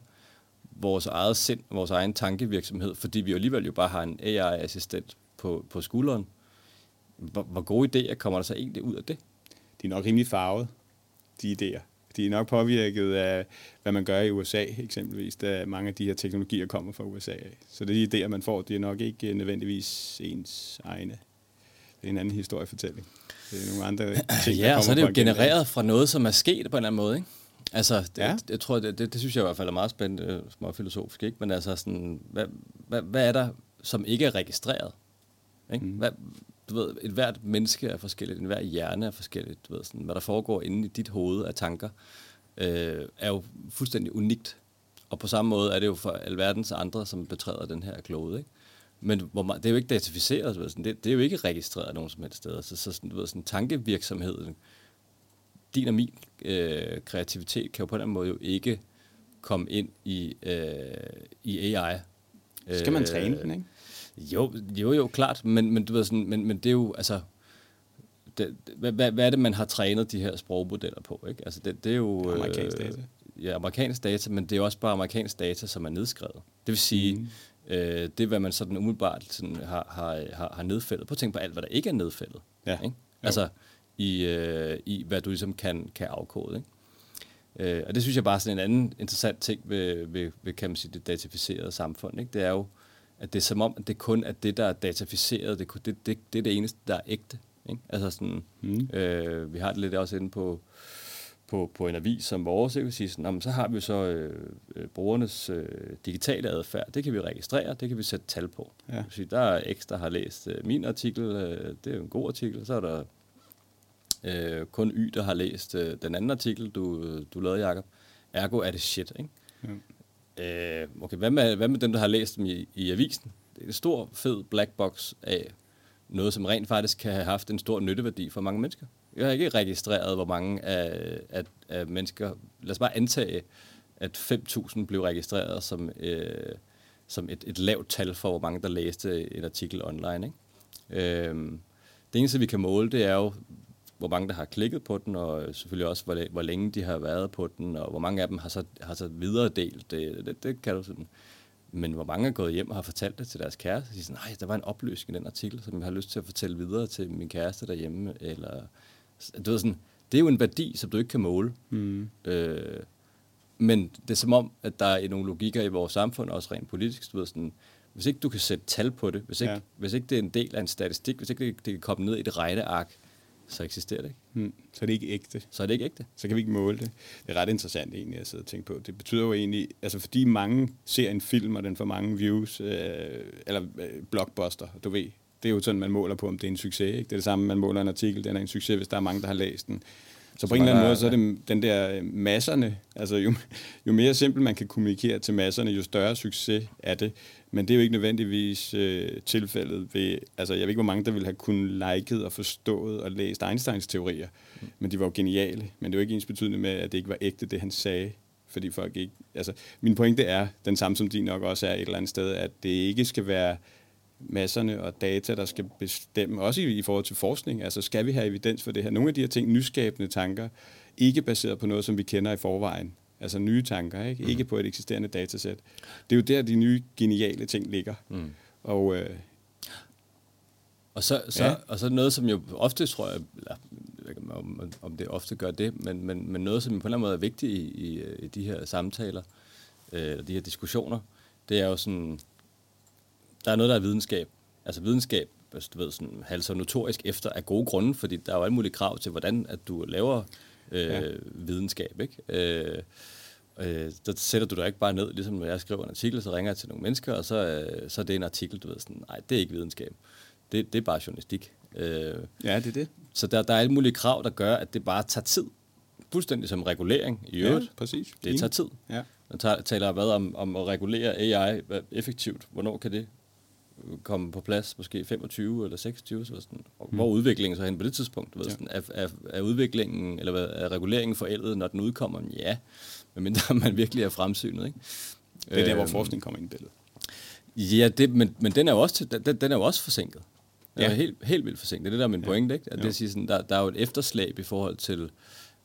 vores eget sind, vores egen tankevirksomhed, fordi vi jo alligevel jo bare har en AI-assistent på, på skulderen, hvor, hvor gode idéer kommer der så egentlig ud af det? De er nok rimelig farvet, de idéer. De er nok påvirket af, hvad man gør i USA, eksempelvis, da mange af de her teknologier kommer fra USA. Så de idéer, man får, de er nok ikke nødvendigvis ens egne. Det er en anden historiefortælling. Det er nogle andre ting, *clears throat* Ja, og så er det jo genereret fra noget, som er sket på en eller anden måde, ikke? Altså, det, Ja. jeg tror, det, det, det synes jeg i hvert fald er meget spændende, øh, småfilosofisk, ikke? Men altså sådan, hvad, hvad, hvad er der, som ikke er registreret? Ikke? Mm. Hvad, du ved, et hvert menneske er forskelligt, en hver hjerne er forskelligt, du ved, sådan, hvad der foregår inde i dit hoved af tanker, øh, er jo fuldstændig unikt. Og på samme måde er det jo for alverdens andre, som betræder den her klode, ikke? Men hvor meget, det er jo ikke datificeret, du ved, sådan, det, det er jo ikke registreret nogen som helst steder. Så, så sådan, du ved, sådan, tankevirksomheden, din og min øh, kreativitet, kan jo på den måde jo ikke komme ind i, øh, i AI. Så skal man Øh, træne den, ikke? Jo, jo, jo, klart, men, men du ved sådan, men, men det er jo, altså, det, hvad, hvad, hvad er det, man har trænet de her sprogmodeller på, ikke? Altså, det, det er jo... Amerikansk data. Ja, amerikansk data, men det er også bare amerikansk data, som er nedskrevet. Det vil sige, mm. øh, det er, hvad man sådan umiddelbart sådan har, har, har, har nedfældet. Prøv at tænke på alt, hvad der ikke er nedfældet. Ja. Ikke? Altså, i, øh, i hvad du ligesom kan, kan afkode, ikke? Øh, og det synes jeg bare er sådan en anden interessant ting ved, ved, ved kan man sige, det dataficerede samfund. Ikke? Det er jo, at det er som om, at det kun er det, der er dataficeret. Det, det, det, det er det eneste, der er ægte. Ikke? Altså sådan, Mm. øh, vi har det lidt også inde på, på, på en avis som vores, ikke? Sige sådan, "Nå, men så har vi så øh, øh, brugernes øh, digitale adfærd. Det kan vi registrere, det kan vi sætte tal på. Ja. Sige, der er X, der har læst øh, min artikel, øh, det er jo en god artikel. Så er der øh, kun Y, der har læst øh, den anden artikel, du, du lavede, Jacob. Ergo er det shit, ikke? Øh, okay, hvad med, hvad med dem, der har læst dem i, i avisen? Det er en stor, fed black box af noget, som rent faktisk kan have haft en stor nytteværdi for mange mennesker. Jeg har ikke registreret, hvor mange af, af, af mennesker... Lad os bare antage, at 5.000 blev registreret som, øh, som et, et lavt tal for, hvor mange der læste en artikel online. Ikke? Øh, det eneste, vi kan måle, det er jo, hvor mange der har klikket på den, og selvfølgelig også, hvor, hvor længe de har været på den, og hvor mange af dem har så, har så videre delt. Det, det, det kan du sådan. Men hvor mange er gået hjem og har fortalt det til deres kæreste, og siger nej, der var en opløsning i den artikel, som jeg har lyst til at fortælle videre til min kæreste derhjemme, eller du ved sådan, det er jo en værdi, som du ikke kan måle. Mm. Øh, men det er som om, at der er nogle logikker i vores samfund, også rent politisk, du ved sådan, hvis ikke du kan sætte tal på det, hvis ikke, ja. hvis ikke det er en del af en statistik, hvis ikke det, det kan komme ned i et regneark, så eksisterer det ikke. Mm. Så er det ikke ægte. Så er det ikke ægte. så kan vi ikke måle det. Det er ret interessant egentlig at sidde og tænke på. Det betyder jo egentlig, altså fordi mange ser en film, og den får mange views, øh, eller øh, blockbuster, du ved, det er jo sådan, man måler på, om det er en succes. Ikke? Det er det samme, man måler en artikel, den er en succes, hvis der er mange, der har læst den. Så på en eller anden måde, så er det den der øh, masserne, altså jo, jo mere simpelt man kan kommunikere til masserne, jo større succes er det. Men det er jo ikke nødvendigvis øh, tilfældet ved, altså jeg ved ikke, hvor mange, der ville have kunnet liket og forstået og læst Einsteins teorier, mm. men de var jo geniale. Men det er jo ikke ens betydende med, at det ikke var ægte, det han sagde, fordi folk ikke, altså min pointe er, den samme som din nok også er et eller andet sted, at det ikke skal være masserne og data, der skal bestemme, også i, i forhold til forskning. Altså, skal vi have evidens for det her? Nogle af de her ting, nyskabende tanker, ikke baseret på noget, som vi kender i forvejen, Altså nye tanker, ikke? Mm. Ikke på et eksisterende datasæt. Det er jo der, de nye geniale ting ligger. Mm. Og, øh, og, så, så, ja. og så noget, som jo ofte, tror jeg, eller, jeg ved om, om det ofte gør det, men, men, men noget, som på en eller anden måde er vigtigt i, i, i de her samtaler, øh, de her diskussioner, det er jo sådan, der er noget, der er videnskab. Altså videnskab, du ved, sådan, halser notorisk efter af gode grunde, fordi der er jo alle mulige krav til, hvordan at du laver øh, ja. videnskab, ikke? Øh, øh, der sætter du dig ikke bare ned, ligesom når jeg skriver en artikel, så ringer jeg til nogle mennesker, og så, øh, så er det en artikel, du ved sådan, nej, det er ikke videnskab. Det, det er bare journalistik. Øh, ja, det er det. Så der, der er alle mulige krav, der gør, at det bare tager tid. Fuldstændig som regulering i øvrigt. Ja, præcis. Det tager tid. Ja. Man taler hvad om, om at regulere AI effektivt. Hvornår kan det komme på plads, måske 25 eller 26, så sådan, og hmm. hvor udviklingen så hen på det tidspunkt? Ved, ja. sådan, er, er, er, udviklingen, eller hvad, er reguleringen forældet, når den udkommer? Ja, medmindre *laughs* man virkelig er fremsynet. Ikke? Det er der, hvor øhm, forskning kommer ind i billedet. Ja, det, men, men den, er jo også, den, den er jo også forsinket. Den ja. er helt, helt vildt forsinket. Det er det, der er min ja. pointe. Ikke? At det siger sådan, der, der er jo et efterslæb i forhold til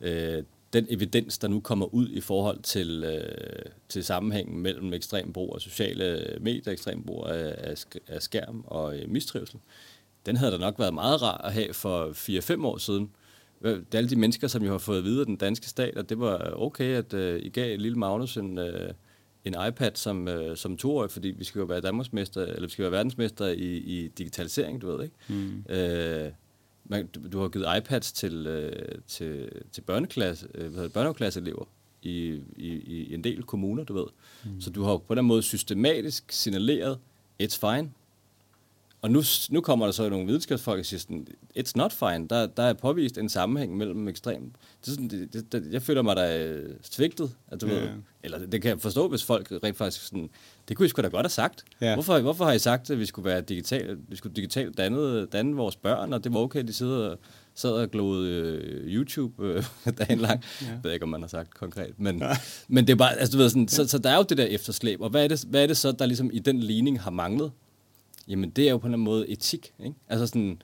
øh, den evidens, der nu kommer ud i forhold til, øh, til sammenhængen mellem ekstrem brug af sociale medier, ekstrem brug af, af skærm og øh, mistrivsel. Den havde der nok været meget rar at have for 4-5 år siden. Det er alle de mennesker, som jo har fået at vide af den danske stat, at det var okay, at øh, I gav lille Magnus en, øh, en iPad som, øh, som toårig, fordi vi skal jo være Danmarksmester, eller vi skal være verdensmester i, i digitalisering, du ved, ikke? Mm. Øh, man, du, har givet iPads til, øh, til, til børneklasse, øh, børneklasseelever i, i, i en del kommuner, du ved. Mm. Så du har på den måde systematisk signaleret, it's fine, og nu, nu kommer der så nogle videnskabsfolk og siger sådan, it's not fine. Der, der er påvist en sammenhæng mellem ekstrem... Det er sådan, det, det, jeg føler mig da øh, svigtet. At du ja, ved, eller det kan jeg forstå, hvis folk rent faktisk sådan, det kunne I sgu da godt have sagt. Ja. Hvorfor, hvorfor har I sagt, at vi skulle være digital, vi skulle digitalt danne, danne vores børn, og det var okay, at de sidder og, sad og glodede øh, YouTube øh, *laughs* dagen lang. Ja. Jeg ved ikke, om man har sagt konkret, men, ja. men det er bare, altså du ved sådan, ja. så, så der er jo det der efterslæb, og hvad er det, hvad er det så, der ligesom i den ligning har manglet? Jamen, det er jo på en måde etik, ikke? Altså sådan,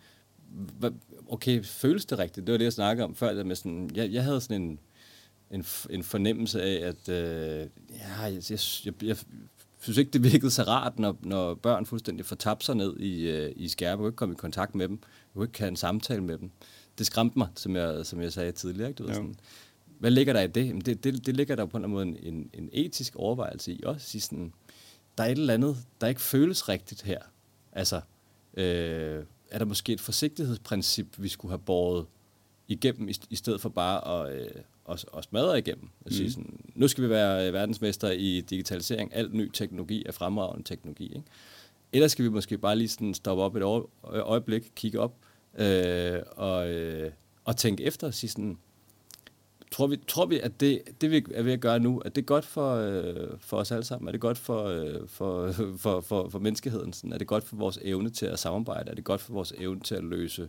okay, føles det rigtigt? Det var det, jeg snakkede om før, med sådan, jeg, jeg havde sådan en, en, en fornemmelse af, at øh, ja, jeg, jeg, jeg, jeg synes ikke, det virkede så rart, når, når børn fuldstændig får tabt sig ned i, øh, i skærpe. Kunne ikke komme i kontakt med dem. Kunne ikke have en samtale med dem. Det skræmte mig, som jeg, som jeg sagde tidligere. Ikke? Du ved, sådan, hvad ligger der i det? Jamen det, det? Det ligger der på en måde en, en etisk overvejelse i også. Sådan, der er et eller andet, der ikke føles rigtigt her. Altså, øh, er der måske et forsigtighedsprincip, vi skulle have båret igennem, i, i stedet for bare at, øh, at, at smadre igennem. At mm. sige sådan, nu skal vi være øh, verdensmester i digitalisering. Alt ny teknologi er fremragende teknologi. Ikke? Ellers skal vi måske bare lige sådan stoppe op et øjeblik, kigge op øh, og, øh, og tænke efter og sige sådan, Tror vi, tror vi at det, det, vi er ved at gøre nu, at det er godt for, øh, for os alle sammen? Er det godt for, øh, for, *laughs* for, for, for menneskeheden? Sådan? Er det godt for vores evne til at samarbejde? Er det godt for vores evne til at løse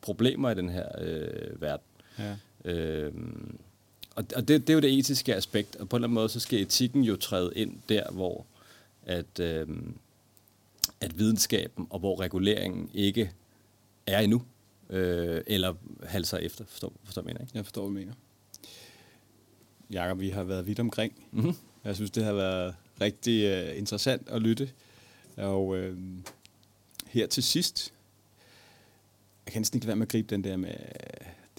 problemer i den her øh, verden? Ja. Øh, og og det, det er jo det etiske aspekt, og på en eller anden måde, så skal etikken jo træde ind der, hvor at, øh, at videnskaben og hvor reguleringen ikke er endnu, øh, eller halser efter, forstår, forstår jeg mener, ikke? Jeg forstår, hvad du mener. Jakob, vi har været vidt omkring. Mm-hmm. Jeg synes, det har været rigtig uh, interessant at lytte. Og uh, her til sidst, jeg kan næsten ikke være med at gribe den der med,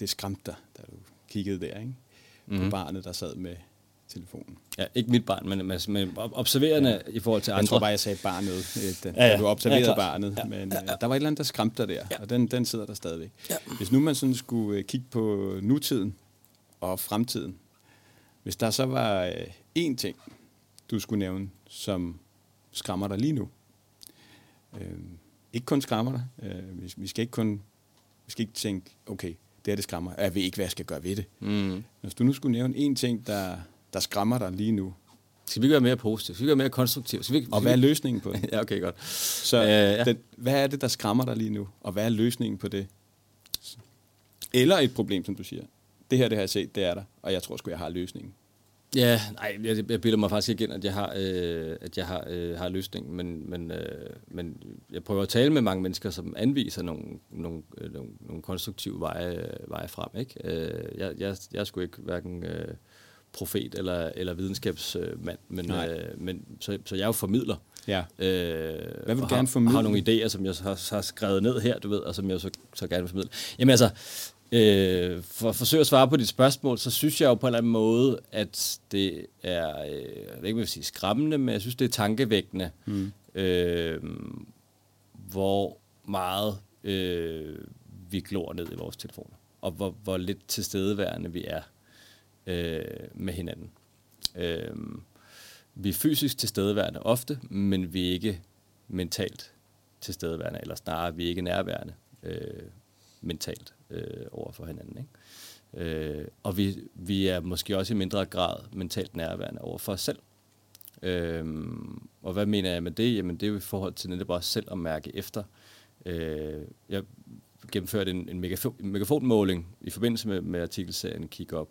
det skræmte dig, da du kiggede der, ikke? Mm-hmm. På mhm. barnet, der sad med telefonen. Ja, ikke mit barn, men, men observerende ja. i forhold til andre. Jeg tror bare, jeg sagde barnet, da, ja, ja. du observerede ja, barnet. Ja, men ja, ja. der var et eller andet, der skræmte dig der, ja. og den, den sidder der stadigvæk. Ja. Hvis nu man sådan skulle kigge på nutiden og fremtiden, hvis der så var øh, én ting, du skulle nævne, som skræmmer dig lige nu. Øh, ikke kun skræmmer dig. Øh, vi, vi skal ikke kun vi skal ikke tænke, okay, det her det skræmmer. Jeg ved ikke, hvad jeg skal gøre ved det. Mm. Hvis du nu skulle nævne én ting, der, der skræmmer dig lige nu. Skal vi gøre mere positivt? Skal vi gøre mere konstruktivt? Skal vi, og hvad er løsningen på det? *laughs* ja, okay, godt. Så øh, ja. den, hvad er det, der skræmmer dig lige nu? Og hvad er løsningen på det? Eller et problem, som du siger det her det har jeg set, det er der, og jeg tror sgu, jeg har løsningen. Ja, nej, jeg, jeg bilder mig faktisk ikke ind, at jeg har, øh, at jeg har, øh, har løsningen, men, men, øh, men jeg prøver at tale med mange mennesker, som anviser nogle, nogle, øh, nogle, nogle konstruktive veje, veje frem. Ikke? Øh, jeg, jeg, jeg sgu ikke hverken øh, profet eller, eller videnskabsmand, men, øh, men så, så jeg er jo formidler. Ja. Øh, Hvad vil du gerne har, formidle? har nogle idéer, som jeg har, har skrevet ned her, du ved, og som jeg så, så gerne vil formidle. Jamen altså, øh, for at forsøge at svare på dit spørgsmål, så synes jeg jo på en eller anden måde, at det er, øh, jeg ved ikke, vil sige skræmmende, men jeg synes, det er tankevækkende, mm. øh, hvor meget øh, vi glor ned i vores telefoner, og hvor, hvor lidt tilstedeværende vi er øh, med hinanden. Øh, vi er fysisk tilstedeværende ofte, men vi er ikke mentalt tilstedeværende, eller snarere, vi er ikke nærværende øh, mentalt øh, over for hinanden. Ikke? Øh, og vi, vi er måske også i mindre grad mentalt nærværende over for os selv. Øh, og hvad mener jeg med det? Jamen det er jo i forhold til netop også selv at mærke efter. Øh, jeg gennemførte en, en, megafon, en megafonmåling i forbindelse med, med artikelserien Kick Up,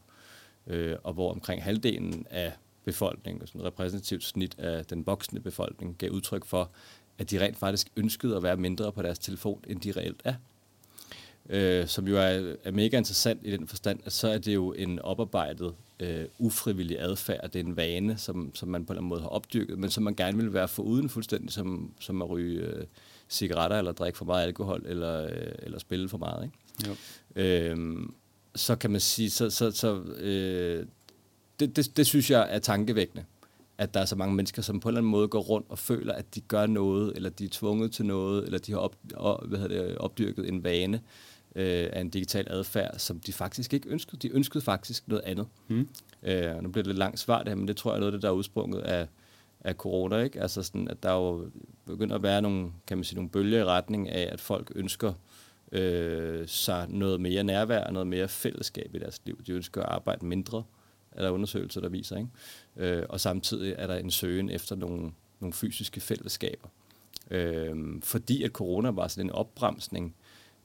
øh, og hvor omkring halvdelen af befolkningen, sådan et repræsentativt snit af den voksne befolkning, gav udtryk for, at de rent faktisk ønskede at være mindre på deres telefon, end de reelt er. Øh, som jo er, er mega interessant i den forstand, at så er det jo en oparbejdet, øh, ufrivillig adfærd. Det er en vane, som, som man på en eller anden måde har opdyrket, men som man gerne vil være foruden fuldstændig, som, som at ryge øh, cigaretter, eller drikke for meget alkohol, eller, øh, eller spille for meget. Ikke? Jo. Øh, så kan man sige, så, så, så øh, det, det, det synes jeg er tankevækkende, at der er så mange mennesker, som på en eller anden måde går rundt og føler, at de gør noget, eller de er tvunget til noget, eller de har op, op, hvad hedder det, opdyrket en vane øh, af en digital adfærd, som de faktisk ikke ønskede. De ønskede faktisk noget andet. Mm. Øh, nu bliver det lidt langt svar det her, men det tror jeg er noget af det, der er udsprunget af, af corona. Ikke? Altså sådan, at der er jo begyndt at være nogle, kan man sige, nogle bølger i retning af, at folk ønsker øh, sig noget mere nærvær og noget mere fællesskab i deres liv. De ønsker at arbejde mindre, er der undersøgelser, der viser. Ikke? Øh, og samtidig er der en søgen efter nogle, nogle fysiske fællesskaber. Øh, fordi at corona var sådan en opbremsning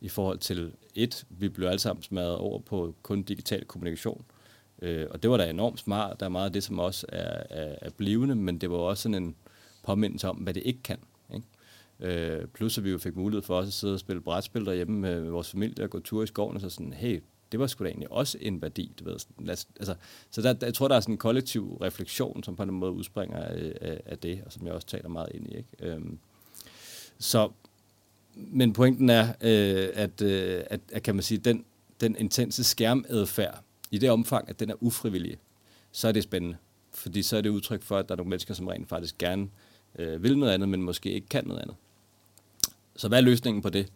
i forhold til et, vi blev alle sammen smadret over på kun digital kommunikation. Øh, og det var da enormt smart. Der er meget af det, som også er, er, er blivende, men det var også sådan en påmindelse om, hvad det ikke kan. Ikke? Øh, plus at vi jo fik mulighed for også at sidde og spille brætspil derhjemme med, med vores familie og gå tur i skoven, og så sådan, hey, det var sgu da egentlig også en værdi, du ved. Sådan, lad os, altså, så der, der, jeg tror, der er sådan en kollektiv refleksion, som på en måde udspringer af, af, af det, og som jeg også taler meget ind i. Ikke? Øhm, så, men pointen er, øh, at, øh, at, at, kan man sige, den, den intense skærmadfærd, i det omfang, at den er ufrivillig, så er det spændende. Fordi så er det udtryk for, at der er nogle mennesker, som rent faktisk gerne øh, vil noget andet, men måske ikke kan noget andet. Så hvad er løsningen på det?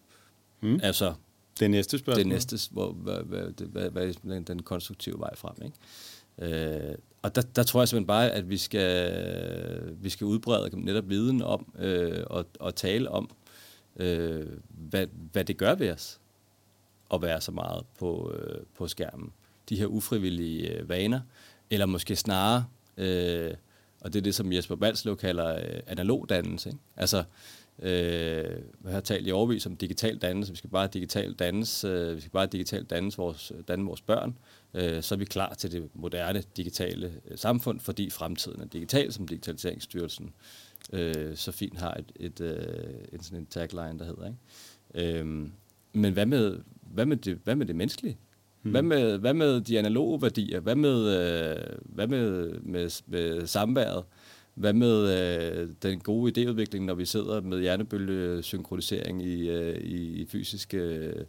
Mm. Altså, Det næste spørgsmål. det næste, hvor, hvad, hvad, hvad, hvad er den, den konstruktive vej frem. Ikke? Øh, og der, der tror jeg simpelthen bare, at vi skal, vi skal udbrede netop viden om øh, og, og tale om, øh, hvad, hvad det gør ved os at være så meget på, øh, på skærmen. De her ufrivillige øh, vaner, eller måske snarere, øh, og det er det, som Jesper Balslev kalder øh, analog dannelse. Ikke? Altså, øh, jeg har talt i overvis om digital dannelse. Vi skal bare digital dannes, øh, vi skal bare digital dannes vores, danne vores børn. Øh, så er vi klar til det moderne digitale øh, samfund, fordi fremtiden er digital, som Digitaliseringsstyrelsen øh, så fint har et, et, øh, en sådan en tagline, der hedder. Ikke? Øhm, men hvad med, hvad, med det, hvad med det menneskelige? Hmm. Hvad, med, hvad med de analoge værdier? Hvad med, øh, hvad med, med, med samværet? Hvad med øh, den gode idéudvikling, når vi sidder med hjernebølgesynkronisering i, øh, i, i fysiske øh,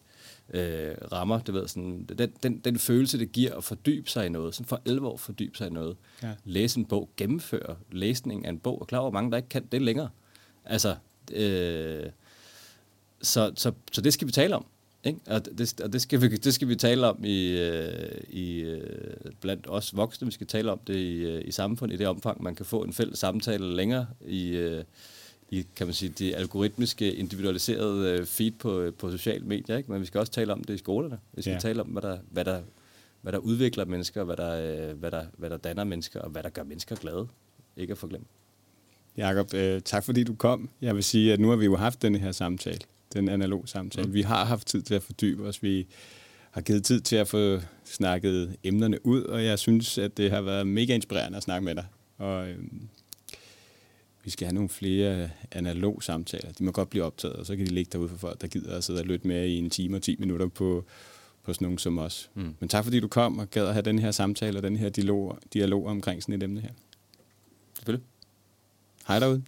rammer? Det ved, sådan, den, den, den følelse, det giver at fordybe sig i noget, sådan for 11 år fordybe sig i noget. Ja. Læse en bog, gennemføre læsning af en bog, og klar over, mange der ikke kan det længere. Altså, øh, så, så, så det skal vi tale om. Ikke? Og, det, og det, skal vi, det skal vi tale om i, øh, i, øh, blandt os voksne. Vi skal tale om det i, øh, i samfundet i det omfang, man kan få en fælles samtale længere i, øh, i kan man sige, de algoritmiske, individualiserede øh, feed på, på sociale medier. Ikke? Men vi skal også tale om det i skolerne. Vi skal Ja. tale om, hvad der, hvad, der, hvad der udvikler mennesker, hvad der, øh, hvad, der, hvad der danner mennesker, og hvad der gør mennesker glade. Ikke at forglemme. Jakob, øh, tak fordi du kom. Jeg vil sige, at nu har vi jo haft denne her samtale, den analog samtale. Mm. Vi har haft tid til at fordybe os. Vi har givet tid til at få snakket emnerne ud, og jeg synes, at det har været mega inspirerende at snakke med dig. Og øh, vi skal have nogle flere analog samtaler. De må godt blive optaget, og så kan de ligge derude for folk, der gider at sidde og lytte med i en time og 10 minutter på, på sådan nogen som os. Mm. Men tak fordi du kom og gad at have den her samtale og den her dialog, dialog omkring sådan et emne her. Selvfølgelig. Hej derude.